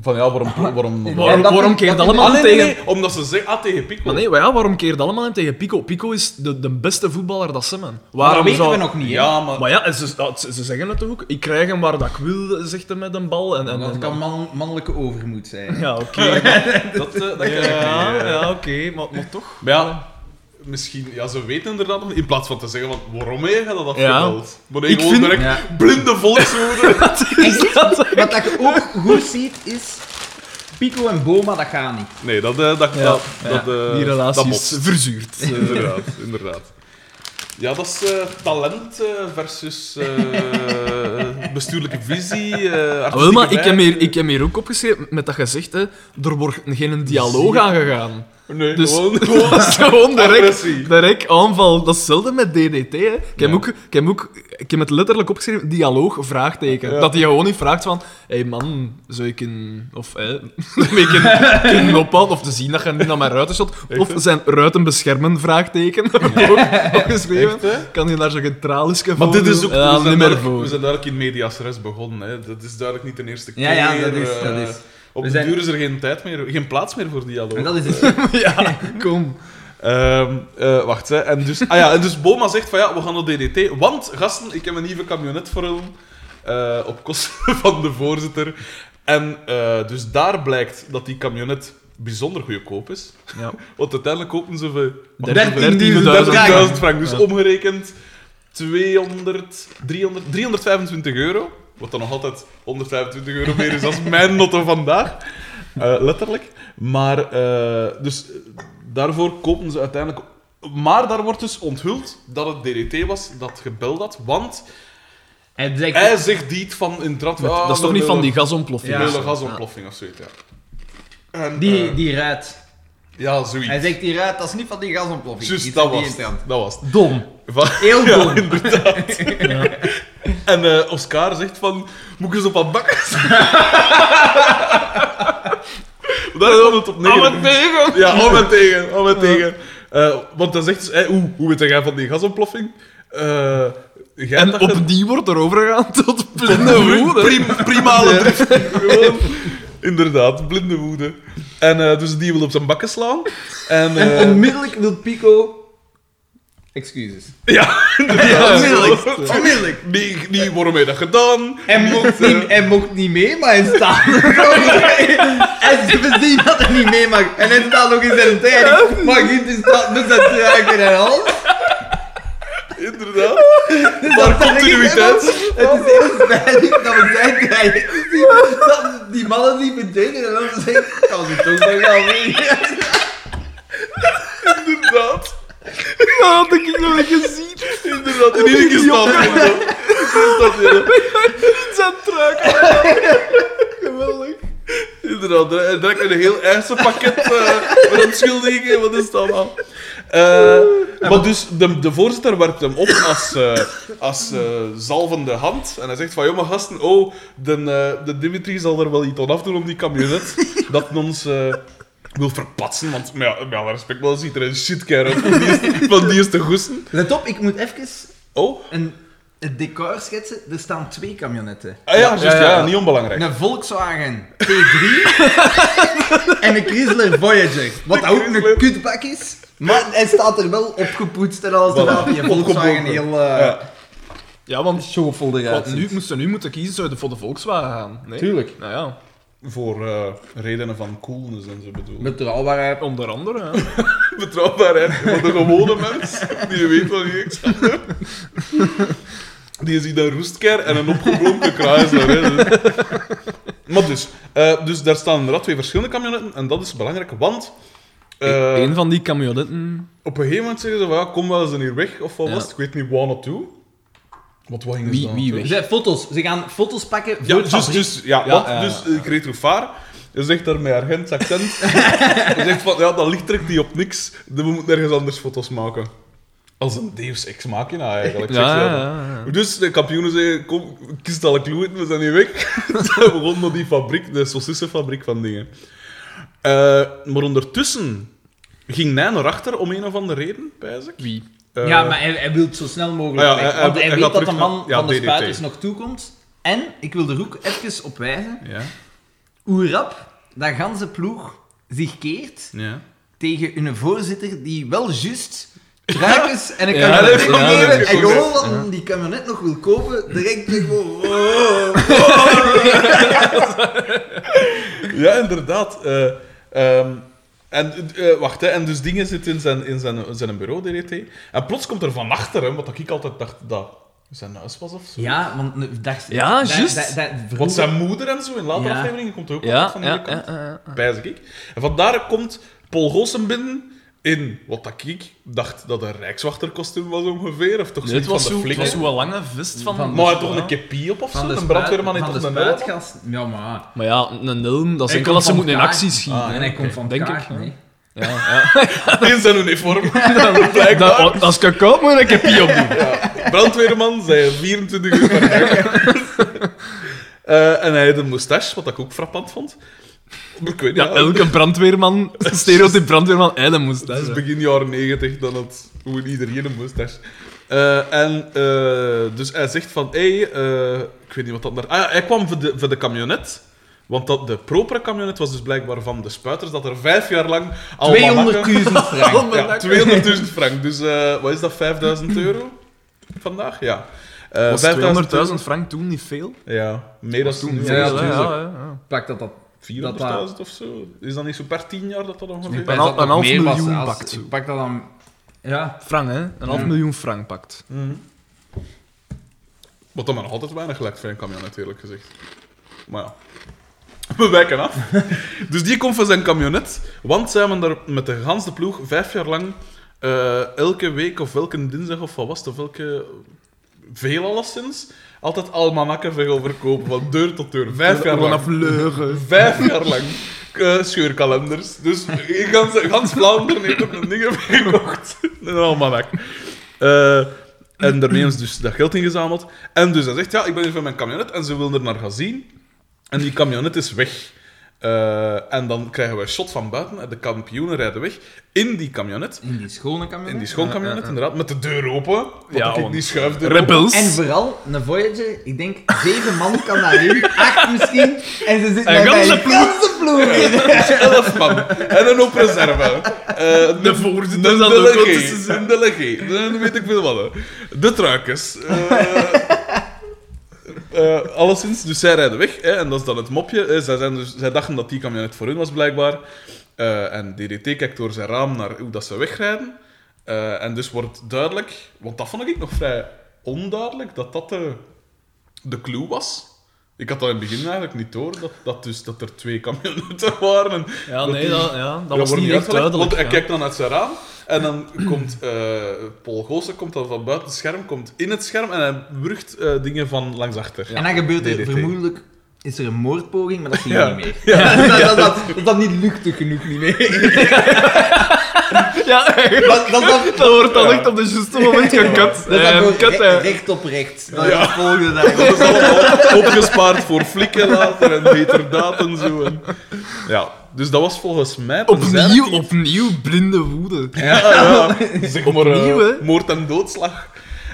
Van ja, waarom... waarom, Ja, Waarom, dat waarom vind- keert dat allemaal Ah, nee, tegen... nee, nee, omdat ze zeggen... Ah, tegen Pico. Maar nee, maar ja, waarom keert allemaal in tegen Pico? Pico is de, de beste voetballer dat ze man. Maar Waarom dat weten zou... we nog niet. Ja, maar... Maar ja, ze, dat- ze, ze zeggen het toch ook. Ik krijg hem waar dat ik wil, zegt hij met een bal. En, en, Dat en- kan man, mannelijke overmoed zijn. Ja, oké. Dat, eh, dat ken ik ja, eh. ja oké, maar, maar toch. Maar ja, misschien... Ja, ze weten inderdaad nog. In plaats van te zeggen, van, waarom heb je dat afgebeld? Maar nee, Ik gewoon vind- direct Ja. blinde volkswoorden. Wat dat je ook goed ziet, is... Pico en Boma, dat gaat niet. Nee, dat... eh, dat, Ja, dat, ja. dat, eh, Die dat relatie is verzuurd. Inderdaad, inderdaad. Ja, dat is eh, talent eh, versus eh, bestuurlijke visie. eh Ah, wel, maar ik heb, hier, ik heb hier ook opgeschreven, met dat gezegd, hè, er wordt geen dialoog aangegaan. Nee, Dus gewoon... dat is gewoon direct, aanval. Dat is hetzelfde met DDT. Hè. Ik, heb Ja. ook, ik, heb ook, ik heb het letterlijk opgeschreven, dialoog, vraagteken. Ja. Dat hij gewoon niet vraagt van, hé hey man, zou ik een... Of, hè, een kunnen, kunnen ophouden, of te zien dat je niet naar mijn ruiten shot. Of zijn ruiten beschermen, vraagteken. ik ook opgeschreven. Echt? Kan je daar zo'n getralische Maar dit is ook... Ja, we, niet zijn voor. we zijn duidelijk in medias res begonnen. Hè. Dat is duidelijk niet de eerste keer. Ja, ja, dat is... eh, Dat is. Op We de zijn- duur is er geen tijd meer, geen plaats meer voor dialoog. En dat is het. ja, kom. Ehm, eh, wacht, hè. En dus, ah ja, en dus Boma zegt van ja, we gaan naar DDT. Want, gasten, ik heb een nieuwe camionet voor hem. eh, op kosten van de voorzitter. En eh, dus daar blijkt dat die camionet bijzonder goedkoop is. Ja. Want uiteindelijk kopen ze voor 13.000 30.000 frank. Dus Ja. omgerekend 200, 300, 325 euro. Wat dan nog altijd 125 euro meer is dan mijn notto vandaag. Eh, letterlijk. Maar, eh, dus daarvoor kopen ze uiteindelijk... Maar daar wordt dus onthuld dat het DDT was dat gebeld had. Want Hij zegt... hij zegt niet van in het rad... Met- ah, dat is toch niet van die gasontploffing? Ja. Gasontploffing of zoiets, ja. En, Die, eh, die ruit. Ja, zoiets. Hij zegt die ruit, dat is niet van die gasontploffing. Juist, dat die was het. Dat was het. Ja. Dom. Van- Heel Ja, dom. inderdaad. En eh, Oscar zegt van, moet ik eens op wat bakken? Daar komt het op neer. Om en tegen. Ja, om en tegen, om en tegen. Eh, want dan zegt ze, hey, hoe, hoe weet jij van die gasontploffing? Eh jij En dacht dat- opnieuw wordt er overgegaan tot blinde woede. Prim, primale drift. Gewoon, inderdaad, blinde woede. En eh, dus die wil op zijn bakken slaan. En, En eh, onmiddellijk wil Pico... Excuses. ja, inderdaad. onmiddellijk. Onmiddellijk. Niet, niet waarom heb je dat gedaan? Hij mocht, niet, hij mocht niet mee, maar hij staat En ze bezien dat hij niet mee mag. En hij staat nog in zijn trein. Maar Gunther staat met zijn truiken en al. Inderdaad. Maar continuïteit. Het is heel veilig dat we zijn zien. Dat die mannen niet verdedigen en dan zeggen... Kan ze toch wel gaan mee? Inderdaad. Ja, dat heb ik nog niet gezien. Inderdaad. In ieder geval staat hij er. Er. Zijn truik. Geweldig. Inderdaad, hij trekt een heel eisenpakket uh, met onschuldigingen. Wat is het allemaal? Eh, maar dus, de, de voorzitter werpt hem op als, eh, als eh, zalvende hand. En hij zegt van, joh, maar gasten, oh, de, eh, de Dimitri zal er wel iets aan afdoen om die camionet. dat ons eh, wil verpatsen. Want, maar ja, met alle respect, wel ziet er een shitkar uit van die, is- van die is te goesten. Let op, ik moet even Oh, een, het decor schetsen. Er staan twee camionetten. ah ja, ja, ja, ja. niet onbelangrijk. Een Volkswagen T3 en een Chrysler Voyager. Wat ook een kutbak is. Maar hij staat er wel opgepoetst en alles. Voilà. Die Volkswagen heel uh, Ja. Ja, want wat, nu, moesten nu moeten kiezen, zouden voor de Volkswagen gaan. Nee? Tuurlijk. Nou ja, Voor eh, redenen van coolness en zo bedoel. Betrouwbaarheid. onder andere. hè. betrouwbaarheid van de gewone mens, die weet wie ik sta. Die ziet een roestker en een opgeblonken kruisler. Hè. Dus- Maar dus, eh, dus daar staan inderdaad twee verschillende camionetten en dat is belangrijk, want eh, een van die camionetten. op een gegeven moment zeggen ze van ja, kom wel eens hier weg, of wat Ja. was het? Ik weet niet waar naartoe. Wat wat gingen ze Wie- dan wie naartoe? weg? Ze hebben foto's. Ze gaan foto's pakken voor Ja, de dus, fabriek. dus, ja, Ja, want, ja, dus ja. ik reed Roefaar. Je zegt daar met haar Gents accent. Hij zegt van, ja, dat licht trekt die op niks. We moeten ergens anders foto's maken. Als een Deus Ex Machina, eigenlijk. Ja, ze ja, ja. Dus de kampioenen zeiden, kom, kist alle kloeten, we zijn hier weg. Ze begonnen naar die fabriek, de saucissenfabriek van dingen. Eh, maar ondertussen ging Nijn naar achter om een of andere reden, pijs ik. Wie? Eh, ja, maar hij, hij wil het zo snel mogelijk Ah ja, weg. hij- want hij- hij, hij weet dat de man naar- ja, van de DDT. spuiters nog toekomt. En, ik wil er ook even op wijzen, Ja, hoe rap dat ganse ploeg zich keert ja. tegen een voorzitter die wel juist truikens en een Ja, camionet geven. hij En gewoon hij die camionet nog wil kopen, direct gewoon... Ja, inderdaad. Eh, ehm, en, eh, wacht, hè, en dus dingen zitten in zijn, in zijn, zijn bureau, DDT. En plots komt er van achter hem, wat ik altijd dacht dat zijn huis was of zo. Ja, want eh, dat, Ja, juist. dat- Want vroeger- zijn moeder en zo, in latere Ja. afleveringen komt er ook Ja, van die ja, kant. ja, ja, ik. En vandaar komt Paul Goossen binnen in wat dat ik dacht dat een rijkswachterkostuum was ongeveer, of toch Nee, zoiets was van zo, de het was flikker. zo een lange vest van... Van- Maar hij had Ja. toch een kepi op of zo? Een brandweerman heeft toch een helm? Ja, maar... Maar ja, een helm, dat is enkel als ze moeten in actie schieten. Ah, en hij komt van Denk ik, nee. Ja, ja. In zijn uniform. Dat, als ik koud moet, ik heb hier opnieuw. Brandweerman, zei 24 uur per dag. Eh, en hij had een moustache, wat ik ook frappant vond. Ik weet niet, Ja, elke brandweerman, stereotype brandweerman, hij de moest. Het is begin jaren 90, dan had gewoon iedereen een moustache. Eh, en eh, dus hij zegt van, hé, hey, eh, ik weet niet wat dat daar... Ah ja, hij kwam voor de, voor de camionet. Want dat, de propere camionet was dus blijkbaar van de spuiters, dat er vijf jaar lang... 200.000 almanakken- frank. Ja, 200.000 frank. Dus eh, wat is dat, 5000 euro vandaag? Ja. Eh, Was 5000 200.000 frank toen niet veel? Ja, meer dan toen ja, ja. Pak dat dat... 400.000 dat of zo. Is dat niet zo per 10 jaar dat dat ongeveer... Een dat nog een half meer was miljoen als- pakt. Ik pak dat dan... Ja. Frank, hè? Een half miljoen frank pakt. Mhm. Wat dan maar nog altijd weinig lijkt voor een camionet, eerlijk gezegd. Maar ja. We wijken af. dus die komt van zijn camionet, want zij hebben daar met de ganse ploeg vijf jaar lang eh, elke week of elke dinsdag of wat was het, of elke... Veel alleszins. Altijd almanakken veel verkopen, van deur tot deur. Vijf jaar lang. Vanaf leugen. Vijf jaar lang. eh, scheurkalenders. Dus in gans, gans Vlaanderen heeft ook een ding gekocht. Een almanak. Eh, en daarmee ze dus dat geld ingezameld. En dus hij zegt, ja, ik ben hier van mijn camionet en ze willen er naar gaan zien. En die camionet is weg. Eh, en dan krijgen we een shot van buiten en de kampioenen rijden weg in die camionet. In die schone camionet. In die schoonkamionet, inderdaad, met de deur open. Want Ja, ik want- die schuift Rebels. En vooral, een Voyager, ik denk, zeven man kan daarin, acht misschien, en ze zitten Een daar bij ganse een ploeg. ganse ploeg in. elf man. En een op reserve. Eh, De voorzitter een zal er ook tussen delegé. zijn. Een delegé. Dan weet ik veel wat. De truikers. Eh, eh, alleszins, dus zij rijden weg. Hè, en dat is dan het mopje. hè. zij, zijn dus, zij dachten dat die camionet voor hun was, blijkbaar. Eh, en DDT kijkt door zijn raam naar hoe dat ze wegrijden. Eh, en dus wordt duidelijk, want dat vond ik nog vrij onduidelijk, dat dat de, de clue was. Ik had dat in het begin eigenlijk niet door, dat, dat, dus, dat er twee camionetten waren. En Ja, dat nee, die- dat, ja, dat dat was niet echt duidelijk. Want hij ja. kijkt dan uit zijn raam en dan komt eh, Paul Goossen komt dan van buiten het scherm, komt in het scherm en hij eh, dingen van langs achter. En dan gebeurt er vermoedelijk... Is er een moordpoging, maar dat zie je Ja. niet meer. dat, dat, dat, dat, dat niet luchtig genoeg niet meer. Ja, dat, dat, dat, dat wordt dan echt op de juiste moment gekut. dat is Eh, re- eh. recht op recht. Dat Ja. is de volgende Dat dag. is allemaal opgespaard voor flikken later en heterdaad en zo. En... Ja, dus dat was volgens mij... Opnieuw, opnieuw blinde woede. Ja, ja. Zeg maar eh, Opnieuw, hè? moord en doodslag.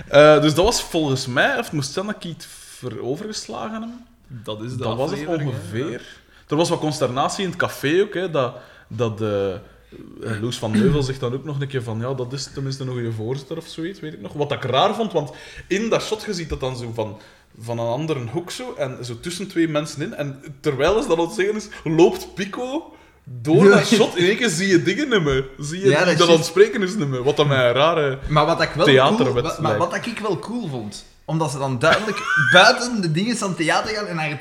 Eh, dus dat was volgens mij, of moest Sanneke iets ver overgeslagen hebben? Dat is de Dat was het ongeveer. Er was wat consternatie in het café ook, hè, dat, dat de... eh, Loes van Neuvel zegt dan ook nog een keer van ja, dat is tenminste nog je voorzitter of zoiets, weet ik nog. Wat ik raar vond, want in dat shot je ziet dat dan zo van, van een andere hoek zo, en zo tussen twee mensen in. En terwijl ze dat aan het zeggen is, loopt Pico door dat shot. In één keer zie je dingen niet meer. Zie je Ja, dat dat is niet meer. Wat dan mij een rare... Maar wat ik wel cool, wat, maar wat ik wel cool vond, omdat ze dan duidelijk buiten de dingen van het theater gaan en naar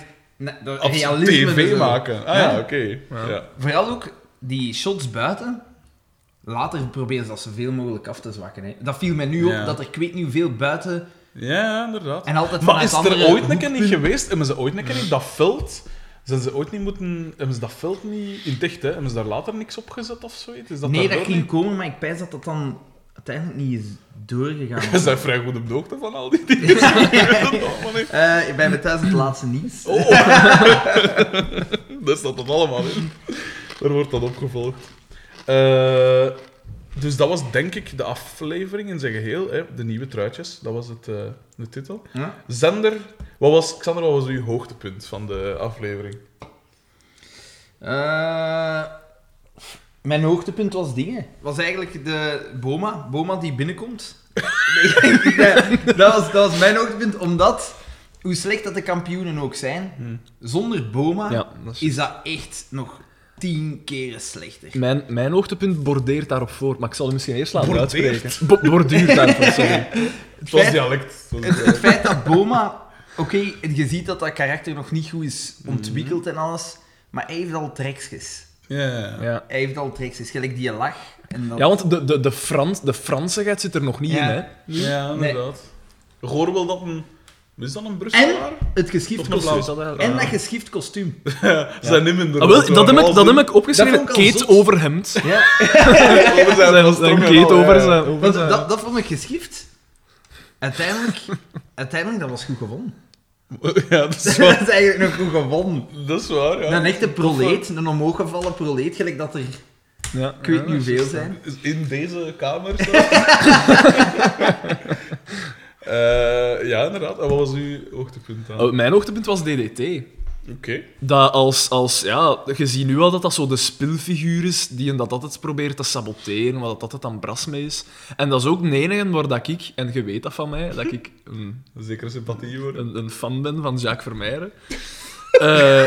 het realisme tv maken. Ah ja, oké. Ja. Vooral ook die shots buiten. Later proberen ze dat zoveel mogelijk af te zwakken. Hè. Dat viel mij nu op, Ja. dat er ik weet niet hoeveel buiten... ja, inderdaad. En altijd Maar is er ooit een keer niet geweest? Hebben ze ooit een keer in dat veld... Zijn ze ooit niet moeten... Hebben ze dat veld niet... In dicht, hè? Hebben ze daar later niks op gezet of zoiets? Is dat Nee, dat ging niet? komen, maar ik pijs dat dat dan uiteindelijk niet is doorgegaan. Je bent vrij goed op de hoogte van al die dingen. Niet. Eh, ik ben thuis het laatste nieuws. Oh. Daar staat dat allemaal in. Daar wordt dat opgevolgd. Eh, dus dat was denk ik de aflevering in zijn geheel. Hè? De nieuwe truitjes, dat was het, eh, de titel. Ja. Zender, wat was, Xander, wat was uw hoogtepunt van de aflevering? Eh, mijn hoogtepunt was dingen. Was eigenlijk de Boma, Boma die binnenkomt. Nee, dat, was, dat was mijn hoogtepunt, omdat, hoe slecht dat de kampioenen ook zijn, Hmm. zonder Boma Ja, dat is... is dat echt nog tien keren slechter. Mijn, mijn hoogtepunt bordeert daarop voor, maar ik zal het misschien eerst laten Bordeert? uitspreken. Bo borduurt daarvoor, sorry. Het was feit- dialect. Het, het feit dat Boma... Oké, je ziet dat dat karakter nog niet goed is ontwikkeld en alles, maar hij heeft al trekjes. Ja, ja. Ja. Hij heeft al trekjes, gelijk die lach. En dat... Ja, want de, de, de, Frans, de Fransigheid zit er nog niet Ja. in, hè. Ja, inderdaad. Hoor wel dat een... Is dat een En Brusselaar? het geschift kostuum. En dat geschift kostuum. Ze zijn niet minder. Ah, wel, dat, heb ik, dat heb ik opgeschreven. Dat vond ik al Keet overhemd. Ja, Over zijn, Zijn, en keet over ja. zijn... Over zijn dat, dat vond ik geschift. Uiteindelijk, uiteindelijk, dat was goed gewonnen. Ja, dat is Dat is eigenlijk nog goed gewonnen. Dat is waar, ja. Een echte proleet, een omhooggevallen proleet, gelijk dat er, Ja, ik weet ja, niet hoeveel zijn. In deze kamer Eh, ja, inderdaad. En wat was uw hoogtepunt dan? Oh, mijn hoogtepunt was DDT. Oké. Dat als, als, ja, je ziet nu al dat dat zo de spilfiguur is die en dat altijd probeert te saboteren, wat dat altijd aan bras mee is. En dat is ook de enige waar dat ik, en je weet dat van mij, dat ik een, Zeker sympathie worden. een, een fan ben van Jacques Vermeijeren. Eh,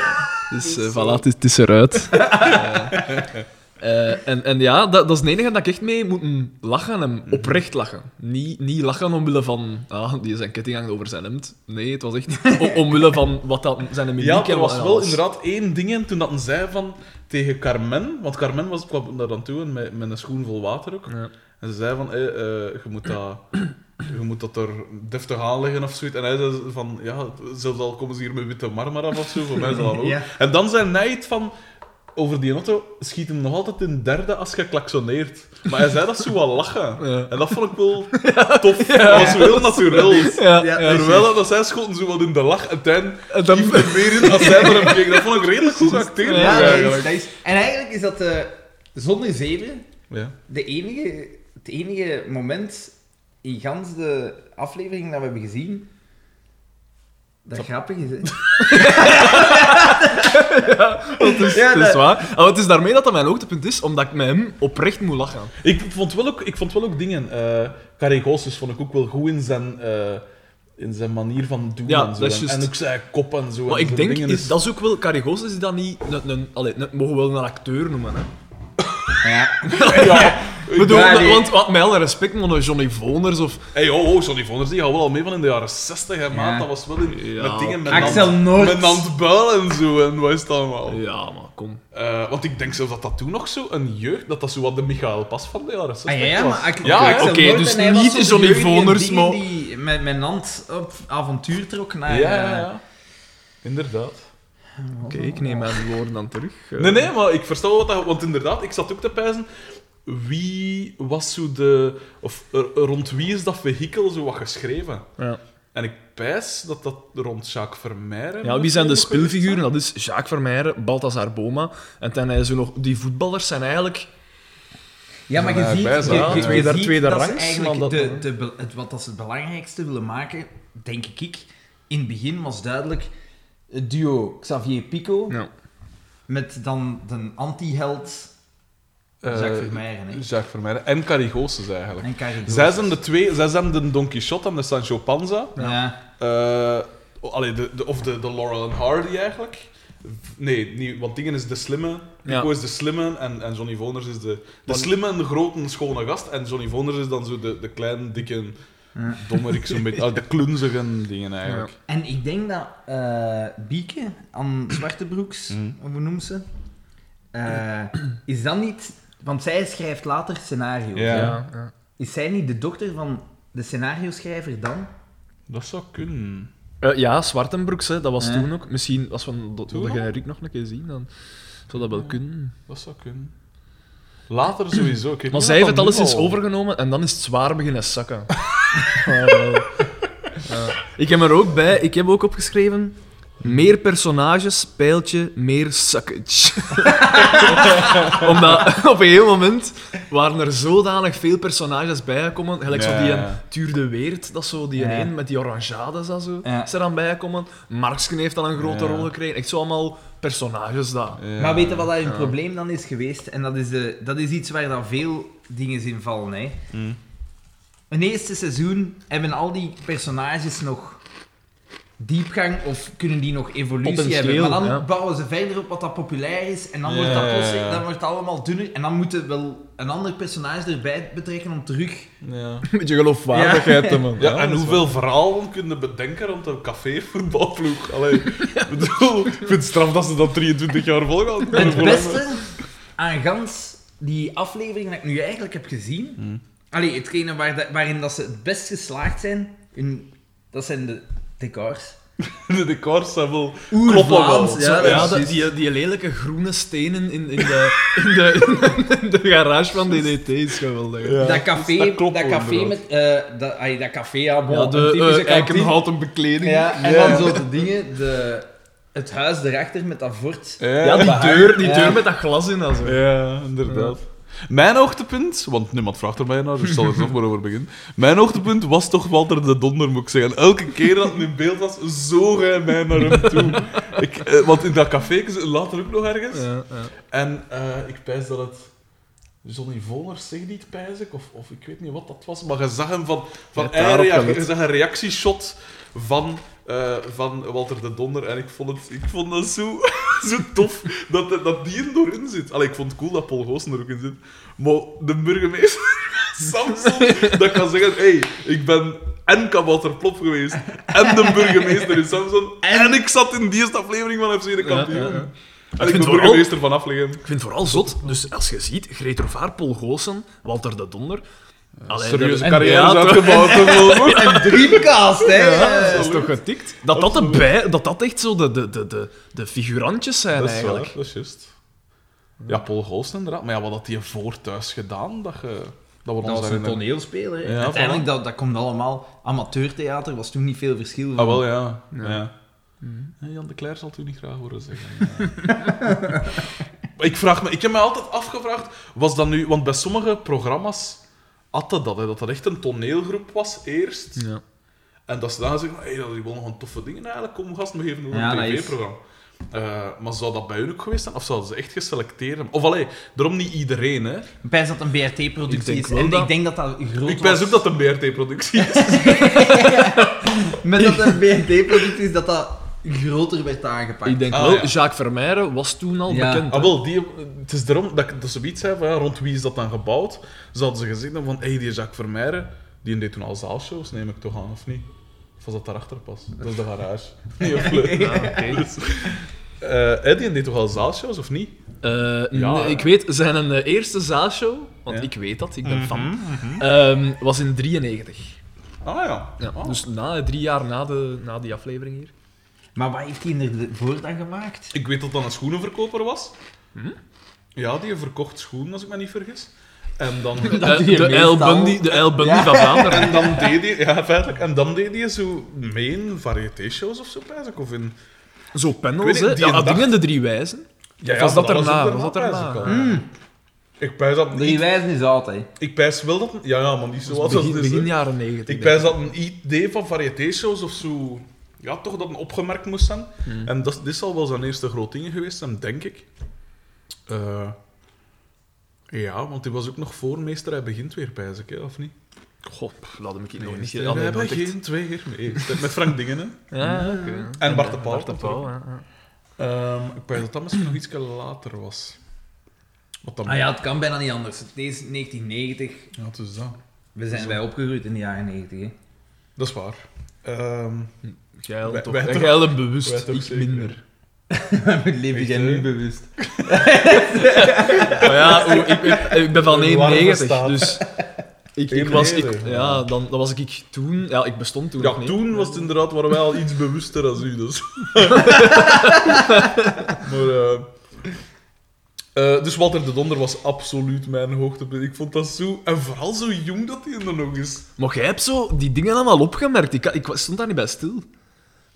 dus eh, voilà, het is, het is eruit. Eh, en, en ja, dat, dat is de enige dat ik echt mee moet lachen en oprecht lachen. Niet, niet lachen omwille van, ah, die zijn ketting hangt over zijn hemd. Nee, het was echt o- omwille van wat dat, zijn mimiek Ja, en er was wel inderdaad één ding in toen dat hij zei van tegen Carmen, want Carmen was, kwam daar dan toe en met, met een schoen vol water ook. Ja. En ze zei van, eh, eh, je, moet dat, je moet dat er deftig aanleggen of zoiets. En hij zei van, ja, zelfs al komen ze hier met witte marmer af of zo, voor mij is dat. Ja. En dan zei hij iets van, over die auto schiet hem nog altijd in derde als je klaksoneert. Maar hij zei dat zo wat lachen. Ja. En dat vond ik wel tof. Dat was zo heel natuurlijk. Ja, Ja, ja. Terwijl dat zij schoten zo wat in de lach en ten En dan- er meer in als zij naar hem keek. Dat vond ik redelijk goed acteren. Ja, dat is, eigenlijk. dat is- en eigenlijk is dat eh, zonder zeven Ja. de enige, het enige moment in gans de aflevering dat we hebben gezien dat grappig is. Hè? Het is, Ja, het is dat- waar. Oh, het is daarmee dat dat mijn hoogtepunt is, omdat ik met hem oprecht moet lachen. Ik vond wel ook, ik vond wel ook dingen. eh Carré Goossens vond ik ook wel goed in zijn, eh, in zijn manier van doen. Ja, en, zo. dat en, ook zijn kop en zo. Maar en ik denk, dingen is, dat is ook wel... Carigos is dat niet... Een, een, allee, een- mogen we wel een acteur noemen, hè? Ja. Ja, Ik bedoel, Ja, want wat, met alle respect, maar Johnny Voners of... Hey, oh, oh, Johnny Vonders, die gaat wel al mee van in de jaren 60, hè, maat. Ja. Dat was wel in, Ja. met dingen met Axel Noord. Met Nant Buil en zo, en wat is het allemaal. Ja, maar kom. Eh, want ik denk zelfs dat dat toen nog zo een jeugd, dat dat zo wat de Michael Pas van de jaren 60 Ah, ja, was. maar Ja, oké, dus en hij was niet Johnny Voners, maar- die met mijn hand op avontuur trok naar... ja, eh, ja, ja. Inderdaad. Oké, ik neem mijn woorden dan terug. Eh, Nee, nee, maar ik versta wel wat dat... Want inderdaad, ik zat ook te pijzen... Wie was zo de... Of rond wie is dat vehikel zo wat geschreven? Ja. En ik pijs dat dat rond Jacques Vermeijren... Ja, wie zijn de speelfiguren? Dat is Jacques Vermeijren, Balthazar Boma. En dan hij zo nog... Die voetballers zijn eigenlijk... Ja, maar je Ja, ziet, je, zijn. je- je tweede- ziet tweede dat ze rangs, eigenlijk dat- de, de, het, wat dat ze het belangrijkste willen maken, denk ik, in het begin was duidelijk het duo Xavier Pico Ja. met dan de anti-held Eh, Jacques Vermeijren. hè. Jacques Vermeijren. En Carigoses eigenlijk. En Carrie Zij zijn de twee... Zij zijn de Don Quixote en de Sancho Panza. Ja. Eh, allee, de, de, of de, de Laurel en Hardy eigenlijk. Nee, niet, want dingen is de slimme. Ja. Pico is de slimme en, en Johnny Voners is de, de slimme en de grote, schone gast. En Johnny Voners is dan zo de, de kleine, dikke, Dommerik, zo'n beetje. ah, de klunzige dingen eigenlijk. En ik denk dat eh Bieke, aan Zwartebroeks, Mhm. hoe noemt ze? Eh, is dat niet... Want zij schrijft later scenario's. Ja. Ja. Is zij niet de dochter van de scenario-schrijver dan? Dat zou kunnen. Eh, ja, Zwartenbroeks, hè, dat was toen ook. Misschien, als we generiek nog een keer zien, dan zou dat wel kunnen. Dat zou kunnen. Later sowieso. Weet Maar zij heeft het alles eens overgenomen en dan is het zwaar beginnen zakken. Eh. Ik heb er ook bij, ik heb ook opgeschreven... Meer personages, pijltje, meer suckage. Omdat op een gegeven moment waren er zodanig veel personages bijgekomen. Gelijk zo die een Tuur de Weert, dat is zo die Ja. een met die orangeades dat zo, Ja. is er dan bijgekomen. Marksken heeft dan een grote Ja. rol gekregen. Echt zo allemaal personages daar. Ja. Maar weet je wat dat Ja. probleem dan is geweest? En dat is, de, dat is iets waar dan veel dingen in vallen. Hè. Mm. Een eerste seizoen hebben al die personages nog diepgang of kunnen die nog evolutie hebben. Maar dan ja. bouwen ze verder op wat dat populair is en dan Ja, wordt dat ja, ja. dan wordt het allemaal dunner en dan moeten we wel een ander personage erbij betrekken om terug... Ja. Een beetje geloofwaardigheid te man. Ja, en hoeveel verhalen kunnen bedenken rond een café-voetbalploeg? Allee, ik bedoel, ik vind het straf dat ze dat 23 jaar volgaan. Het beste aan gans die aflevering dat ik nu eigenlijk heb gezien... Hmm. Allee, hetgene waar de- waarin dat ze het best geslaagd zijn, hun, dat zijn de decors. De decors zijn wel kloppen wel. ja, Ja, dat- die, die lelijke groene stenen in, in, de, in, de, in de garage van DDT is geweldig. Ja, dat café, dat dat, klopt wel, café met... eh dat, ay, dat café, ja, bon, Ja, een de kantine. eikenhouten bekleding. Ja, en dan zo de dingen, de, het huis erachter met dat fort. Ja, die deur, die Ja. deur met dat glas in. en zo. Ja, inderdaad. Mijn hoogtepunt, want niemand vraagt er mij naar, dus ik zal er zelf maar over beginnen. Mijn hoogtepunt was toch Walter de Donder, moet ik zeggen. Elke keer dat hij in beeld was, zoog hij mij naar hem toe. Ik, eh, want in dat café, later ook nog ergens. Ja, ja. En eh, ik pijs dat het Johnny Voners zegt niet, pijs ik, of, of ik weet niet wat dat was, maar je zag hem van... van Ja, daarop hij rea- gelet. je zag een reactieshot van, eh, van Walter de Donder en ik vond het, ik vond het zo, zo tof dat, dat die er doorin zit. Allee, ik vond het cool dat Paul Goossen er ook in zit, maar de burgemeester Samson, dat kan zeggen, hey, ik ben en Kabouter Plop geweest, en de burgemeester in Samson, en, ik zat in die eerste aflevering van FC de kampioen. ja, ja. En ik vind ben vooral- burgemeester van afleggen. Ik vind het vooral zot. Dus als je ziet, Greet Rovaar, Paul Goossen, Walter de Donder. Allee, serieuze carrière ja, uitgebouwd. wel? En Dreamcast, hè. Ja, dat is toch getikt? Dat dat, dat dat echt zo de, de, de, de, de figurantjes zijn Dat is eigenlijk. waar, dat is juist. Ja, Paul Golsten inderdaad. Maar ja, wat had hij voor thuis gedaan? Dat, je, dat Dat was een toneelspeler. hè. Ja, Uiteindelijk, dat, dat komt allemaal... Amateurtheater was toen niet veel verschil. Ah, wel, ja. Ja. ja. Ja, Jan de Cler zal het u niet graag horen zeggen. Ik, vraag me, ik heb me altijd afgevraagd, was dat nu... Want bij sommige programma's dat, dat, hè, dat dat echt een toneelgroep was eerst. Ja. En dat ze dan zeggen, hey, dat die wel nog een toffe dingen eigenlijk. Kom, gast, we geven nog Ja, een tv-programma. Eh, maar zou dat bij hun ook geweest zijn? Of zouden ze echt geselecteerd hebben? Of allee, daarom niet iedereen, hè. Ik pijs dat een BRT-productie is. En dat- ik denk dat dat groot Ik pijs was. ook dat het een BRT-productie is. Met dat een BRT-productie is, dat dat groter werd aangepakt. Ik denk Ah, wel, ja. Jacques Vermeijren was toen al Ja. bekend. Ah, hè. wel, die, het is daarom dat ik dat zoiets zei van, ja, rond wie is dat dan gebouwd? Ze hadden ze gezegd van, hé, hey, die Jacques Vermeijren, die deed toen al zaalshows, neem ik toch aan, of niet? Of was dat daarachter pas? Dat is de garage. Of leuk. Ah, oké. Dus, eh, hè, die deed toch al zaalshows, of niet? Eh, Ja, nee, ja. ik weet, zijn een eh, eerste zaalshow, want Ja. ik weet dat, ik ben Mhm, fan, ehm, was in 93. Ah ja. Ja, Ah. Dus na, drie jaar na, de, na die aflevering hier. Maar wat heeft hij ervoor dan gemaakt? Ik weet dat dat een schoenenverkoper was. Hm? Ja, die verkocht schoenen, als ik me niet vergis. En dan... Eh, de. El Bundy, de El Bundy Ja. van Vlaanderen. En dan deed hij, ja, feitelijk, en dan deed hij zo mee in variété-shows of zo, ik, of in... Zo panels, hè. Ja, dag- dingen de drie wijzen. Ja, was dat erna? Was dat erna? ik al. Mm. Ik pijs dat Drie wijzen is altijd. Ik pijs wel dat... Ja, ja, maar niet zo Dus was begin, het is, begin hè. jaren 90. Ik pijs dat een idee van variété-shows of zo... Ja, toch dat een opgemerkt moest zijn. Hmm. En dat, dit zal wel zijn eerste groot ding geweest zijn, denk ik. Eh, ja, want die was ook nog voor Meesterij Begint weer, pijs ik, hè, of niet? Goh, laat hem ik nog niet aan de Begint weer mee. Met Frank Dingen, hè. Ja, oké. En Bart de Pauw. Bart de Pauw, ja, ja. Ehm, ik pijs dat dat misschien nog iets later was. Wat dan... Ah ja, het kan bijna niet anders. Het is 1990. Ja, het is dat. We zijn wij opgegroeid in de jaren 90. Hè. Dat is waar. Ehm, Jij Wij- toch- wij jij wij bewust, toch ik zeker. minder. Mijn leven Echt, jij hè? nu bewust. Maar ja, hoe- ik, ik, ik ben van Een warme 91, staat. dus... Ik, ik was, ik, 91, ja, dan, dan was ik, ik toen... Ja, ik bestond toen nog ja, niet. toen was het inderdaad, waren wij al iets bewuster dan u, dus. maar, eh, eh, dus Walter de Donder was absoluut mijn hoogtepunt. Ik vond dat zo... En vooral zo jong dat hij er nog is. Maar jij hebt zo die dingen allemaal opgemerkt. Ik, ik stond daar niet bij stil.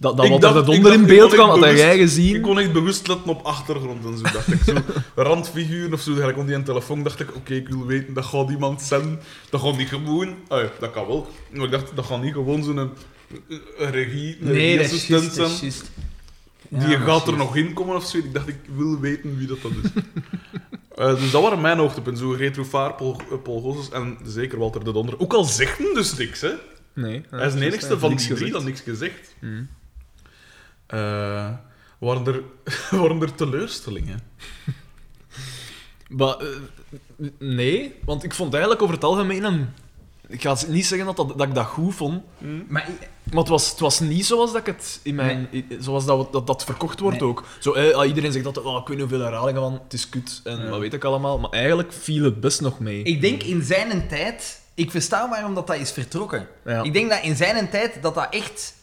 Dat, dat Walter dacht- dacht, in beeld kwam, had jij gezien. Ik kon echt bewust letten op achtergrond en zo. Dacht ik zo, randfiguren of zo. Ik kon die aan de telefoon, dacht ik, oké, ik wil weten, dat gaat iemand zijn. Dat gaat niet gewoon... Ja, dat kan wel. Maar ik dacht, dat gaat niet gewoon zo'n een regie, een Nee, regieassistent zijn. Die Ja, gaat er nog in komen of zo. Ik dacht, ik wil weten wie dat, dat is. Eh, dus dat waren mijn hoogtepunten. Zo Retro Vaar, Paul, eh, Paul Gosses en zeker Walter de Donder. Ook al zegt hem dus niks, hè. Nee. Hij is de enigste van die drie dat niks gezegd. Hmm. Eh, waren, er, waren er teleurstellingen? Maar, eh, nee, want ik vond eigenlijk over het algemeen een... Ik ga niet zeggen dat, dat, dat ik dat goed vond, Maar ik- maar het was, het was niet zoals dat ik het in mijn... Zoals dat, dat, dat verkocht wordt Nee. ook. Zo, eh, iedereen zegt dat, oh, ik weet niet hoeveel herhalingen van, het is kut en Ja. wat weet ik allemaal. Maar eigenlijk viel het best nog mee. ik denk in zijn tijd... Ik versta waarom dat, dat is vertrokken. Ja. Ik denk dat in zijn tijd dat dat echt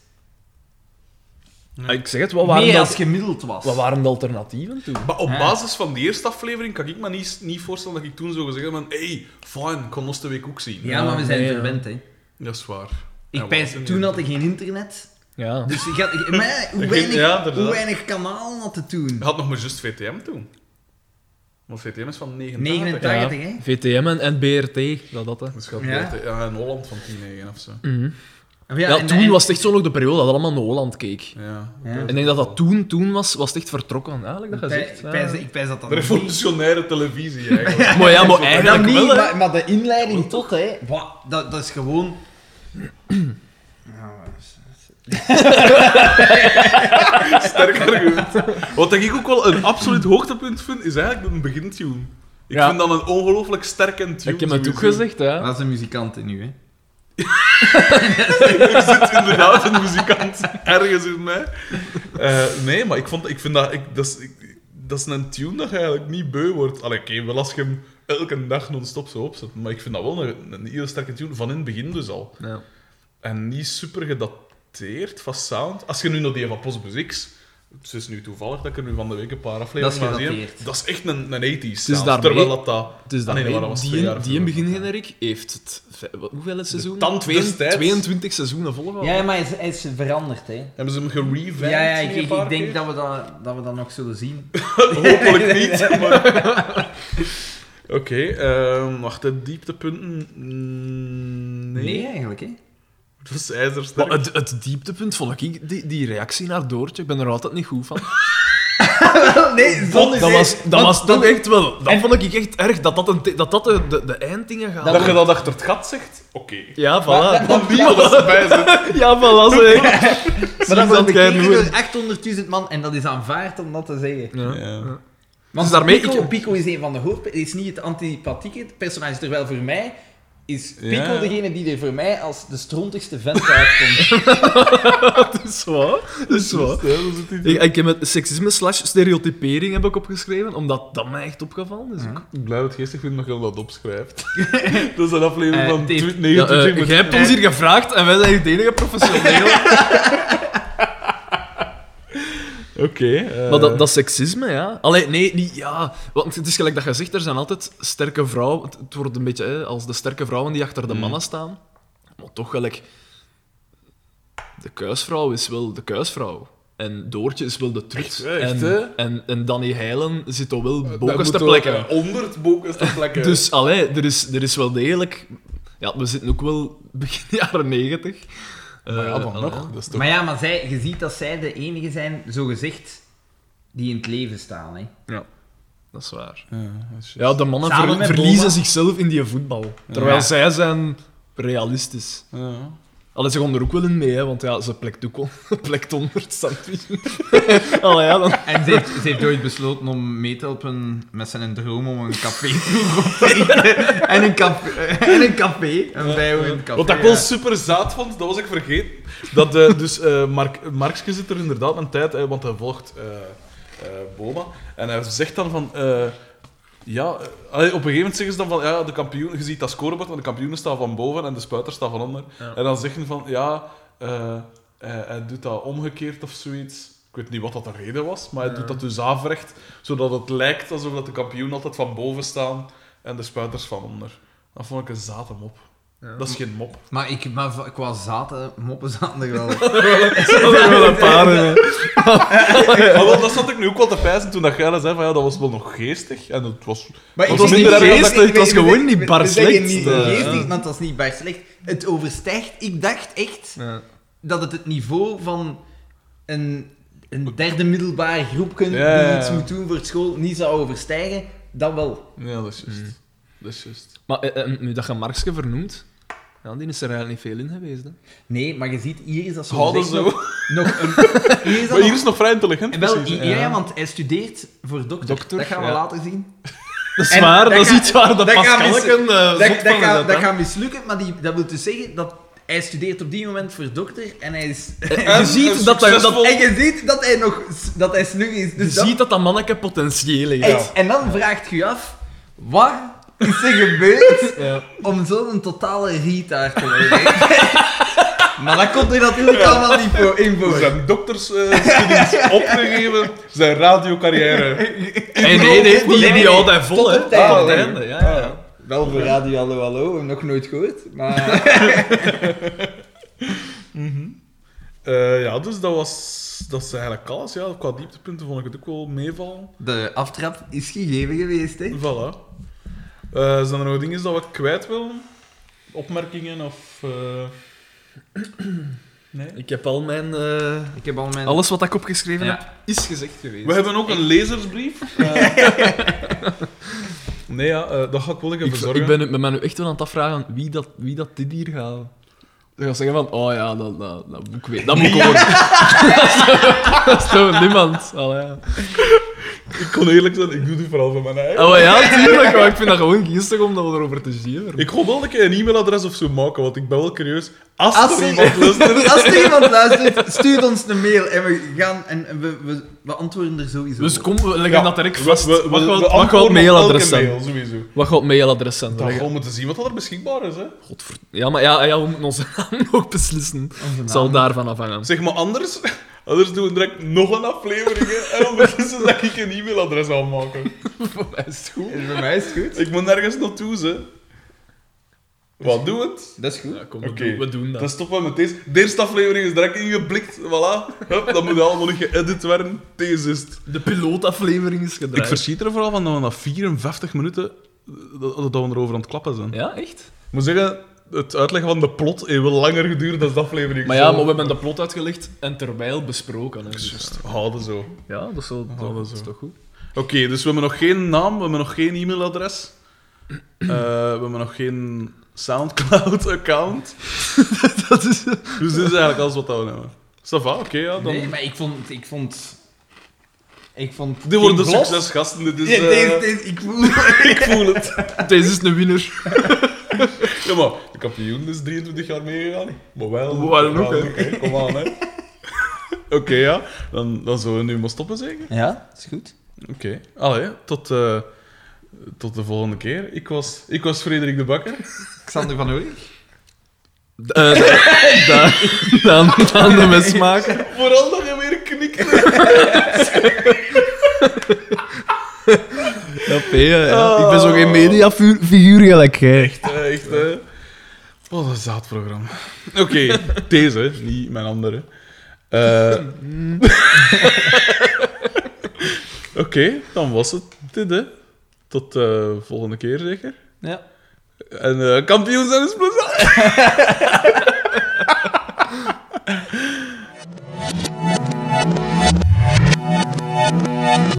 Ik zeg het, wat waren, meer de, als gemiddeld was. wat waren de alternatieven toen? Maar op Ja. basis van die eerste aflevering kan ik me niet, niet voorstellen dat ik toen zou zeggen van hey, fine, ik kan ons de week ook zien. Ja, maar we zijn nee, ja. verwend, hè. Dat is waar. Ik Ja, pijs, toen had ik geen internet. Ja. Dus ik had, maar ja, hoe, weinig, ja, hoe weinig kanalen had het toen? Je had nog maar juist VTM toen. Want VTM is van 89. 89, hè? VTM en, en BRT, dat dat. hè. Dus gaat Ja. Ja, in Holland van 10 of zo. Mhm. Ja, Ja, en- toen en- was het echt zo nog de periode dat allemaal naar Holland keek. Ja. Ja. En ik denk dat dat toen, toen was, was het echt vertrokken, eigenlijk, dat je Ik zegt. pijs- ik pijs- dat nog revolutionaire televisie eigenlijk. Maar ja, maar niet, wel, de inleiding tot, hè. Wat, dat, dat is gewoon... Ja, maar- Sterk argument. Wat ik ook wel een absoluut hoogtepunt vind, is eigenlijk een begintune. Ik Ja. vind dat een ongelooflijk sterke tune. Ik heb het ook gezegd, hè. Dat is een muzikant in nu, hè. Er zit inderdaad een muzikant ergens in mij. Eh, nee, maar ik, vond, ik vind dat... Ik, dat, is, ik- dat is een tune dat je eigenlijk niet beu wordt. Allee, oké, wel als je hem elke dag non-stop zo opzet. Maar ik vind dat wel een, een heel sterke tune, van in het begin dus al. Ja. En niet super gedateerd van sound. Als je nu naar die van Postbus X Het is nu toevallig dat ik er nu van de week een paar afleveringen van zie. Dat is echt een, een 80s. is sound, daarmee- terwijl dat dat... Nee, daarmee, maar dat was die, jaar die in vroeger. begingeneriek heeft het... Hoeveel het seizoen? tand Twee- destijds. 22 seizoenen volgehouden. Ja, maar hij is, hij is veranderd, hè. Hebben ze hem gerevamped? Ja, ja, ik, ik, denk dat we dat, dat we dat nog zullen zien. Hopelijk niet. maar- Oké, ehm, wacht, de dieptepunten... Mm, Nee. Nee, eigenlijk, hè. Ijzersterk. Maar het, het dieptepunt vond ik die, die reactie naar Doortje. Ik ben er altijd niet goed van. nee, Dat, dat was, dat Want was dan- toch echt wel... Dat En- vond ik echt erg, dat dat, een, dat, dat de, de, de einddingen gaat. Dat je dat achter het gat zegt? Oké. Ja, Maar- voilà. dat- Niemand dat erbij zit. Ja, voilà, zeg. Maar dat dat wordt bekeken door 800.000 man en dat is aanvaard om dat te zeggen. Ja. Ja. Want Dus daarmee- Pico, ik- Pico is een van de hoofd... is niet het antipathieke personage, terwijl voor mij is Pico Ja. degene die er voor mij als de strontigste vent uitkomt. Dat is waar. Dat is waar. Ik, ik heb het seksisme slash stereotypering heb ik opgeschreven, omdat dat mij echt opgevallen is. ook. Ik blijf het geestig vinden dat je dat opschrijft. dat is een aflevering Eh, van het heeft- twi- Ja, 29 eh, jij hebt ons hier gevraagd en wij zijn het enige professioneel. Oké. eh, maar dat, dat seksisme, ja. Allee, nee, niet ja. Want het is gelijk dat je zegt, er zijn altijd sterke vrouwen. Het, het wordt een beetje hè, als de sterke vrouwen die achter de Mm. mannen staan. Maar toch gelijk. De kuisvrouw is wel de kuisvrouw. En Doortje is wel de trut. Echt, hè? Echt, en, en, en Danny Heilen zit toch wel bokens moet te plekken. eh, 100 bokens te plekken. Dus allee, er is, er is wel degelijk. Ja, we zitten ook wel begin jaren negentig. Maar ja, Eh, dan nog. Dat is toch... maar ja, maar zij, je ziet dat zij de enige zijn, zogezegd, die in het leven staan. Hè. Ja, dat is waar. Ja, dat is Ja, de mannen ver- verliezen Boma. zichzelf in die voetbal. Terwijl Ja. zij zijn realistisch. Ja. Allee, ze gaan er ook wel in mee, hè, want ja, ze plekt ook al, plekt onder het sandwich. Allee, ja, dan... En ze heeft, ze heeft ooit besloten om mee te helpen met zijn droom om een café te richten. En een café. En een café. Een bijhoudend café. Wat ik wel ja. super zaad vond, dat was ik vergeten. Dat, eh, dus eh Mark, Markske zit er inderdaad een tijd, hè, want hij volgt eh, eh, Boma. En hij zegt dan van... ja, eh, allee, op een gegeven moment zeggen ze dan van... Ja, de kampioen, je ziet dat scorebord, maar de kampioenen staan van boven en de spuiters staan van onder. Ja. En dan zeggen van... Ja, eh, hij, hij doet dat omgekeerd of zoiets. Ik weet niet wat dat de reden was, maar hij Ja. doet dat dus averecht, zodat het lijkt alsof dat de kampioenen altijd van boven staan en de spuiters van onder. Dat vond ik een zate Dat is geen mop. Maar, ik, maar qua zaten, moppen zaten er wel. Dat er wel een paar. Maar dat zat ik nu ook wel te pijzen toen dat jij dat zei van ja, dat was wel nog geestig. En het was... Maar Het was minder niet geestig, dat- het was gewoon niet bar slecht, niet eh, geestig, want dat is niet bar slecht. Het overstijgt, ik dacht echt Ja. dat het het niveau van een, een derde middelbare groepje Ja, ja, die iets ja. moet doen voor school niet zou overstijgen. Dat wel. Ja, dat is juist. Dat is juist. Maar eh, eh, nu dat je Markske vernoemt, ja, die is er eigenlijk niet veel in geweest. Hè. Nee, maar je ziet, hier is dat zo, Houden zo. nog, nog een... Hier is dat Maar hier nog- is nog vrij intelligent, wel, precies. ja, ja, want hij studeert voor dokter. Dokter, dat gaan we ja. later zien. Dat is En waar, dat dat is iets waar de dat Pascalken uh, Dat, zot dat, gaat, hè. dat gaat mislukken, maar die, dat wil dus zeggen dat hij studeert op die moment voor dokter en hij is... Je ziet dat, dat, dat, En je ziet dat hij nog dat hij snug is. je Dus dat- ziet dat dat manneke potentieel heeft. en, en dan vraagt je je af, wat is er gebeurd Ja. om zo'n totale retard te worden? maar dat komt er natuurlijk allemaal niet voor, in voor. Zijn doktersstudies opgegeven, zijn radiocarrière. Nee, nee, nee, die, Nee, nee, die houdt hij vol, hè. Tot het einde, ja, ja. Wel voor Radio Hallo Hallo, nog nooit gehoord. Maar Eh, ja, dus dat was... Dat is eigenlijk alles. Ja, qua dieptepunten vond ik het ook wel meevallen. de aftrap is gegeven geweest, hè. Voilà. Eh, zijn er nog dingen dat we kwijt willen? Opmerkingen of... eh, Nee? Ik heb al mijn... eh, Ik heb al mijn... alles wat ik opgeschreven Ja. heb, is gezegd geweest. We hebben ook een lezersbrief. Nee, ja, eh, dat ga ik wel even Ik, verzorgen. ik ben nu- ben me nu echt wel aan het afvragen wie dat, wie dat dit hier gaat. Ze gaan zeggen van, oh ja, dat, dat, dat moet ik weten. Dat moet ik horen. dat is toch niemand. Allee, ja. Ik kon eerlijk zijn, ik doe dit vooral van mijn eigen. Oh ja, tuurlijk. Maar ik vind dat gewoon geestig om dat erover te zien. Ik ga wel een keer een e-mailadres of zo maken, want ik ben wel curieus. Als, Als er iemand luistert... Als er iemand luistert, stuur ons een mail en we gaan en en we, we, we antwoorden er sowieso. Dus kom, we leggen Ja, dat direct vast. we- we- wat we gaat het mailadres zijn? mail, sowieso. Wat gaat het mailadres zijn? Dan gaan we moeten zien wat er beschikbaar is. Hè. Godver... Ja, maar ja, ja, we moeten onze naam nog beslissen. Onze naam. Zal daarvan afhangen. Zeg maar anders, Anders doen we direct nog een aflevering. hè. En ondertussen dat ik een e-mailadres aanmaken. Voor mij is het goed. Is bij mij is het goed. Ik moet nergens naartoe, ze. Wat, doe het? Dat is goed. Ja, kom, we, Oké. doen, we doen dat. Dan stoppen we met deze. De eerste aflevering is direct ingeblikt. Voilà. Hup, dat moet allemaal niet geëdit worden. Deze is het. De pilootaflevering is Ik gedraaid. verschiet er vooral van dat we na 54 minuten dat, dat we erover aan het klappen zijn. Ja, echt? Ik moet zeggen, het uitleggen van de plot heeft wel langer geduurd dan de aflevering. Maar ja, maar we hebben de plot uitgelegd en terwijl besproken. Hè, dus, Juist, houden zo. ja, dat is, wel, dat dat is toch goed. Oké, dus we hebben nog geen naam, we hebben nog geen e-mailadres. Eh, we hebben nog geen Soundcloud-account. dat is... Dus dit is eigenlijk alles wat we hebben. Ça va, oké, ja. Dan... Nee, maar ik vond... Ik vond... Ik vond... Dit worden Gloss- succesgasten. Dit is, eh, deze- ik voel... ik voel het. Deze is een winner. Ja, maar de kampioen is 23 jaar meegegaan. Maar wel. Ook, wel, hè? Kom aan, hè. Oké, ja. Dan, dan zullen we nu maar stoppen, zeker? Ja, is goed. Oké. Allee, tot, eh, tot de volgende keer. Ik was, ik was Frederik de Bakker. Xander van Oerik. Uh, dan, dan de mesmaker. Vooral dat je weer knikt. Ja, P, ja. Ik ben zo geen mediafiguur gelijk jij. Echt, eh, echt, hè. Wat een zaadprogramma. Oké, deze, niet mijn andere. Eh, Oké, dan was het dit, hè. Tot de volgende keer, zeker. Ja. En eh kampioen zijn is plezant.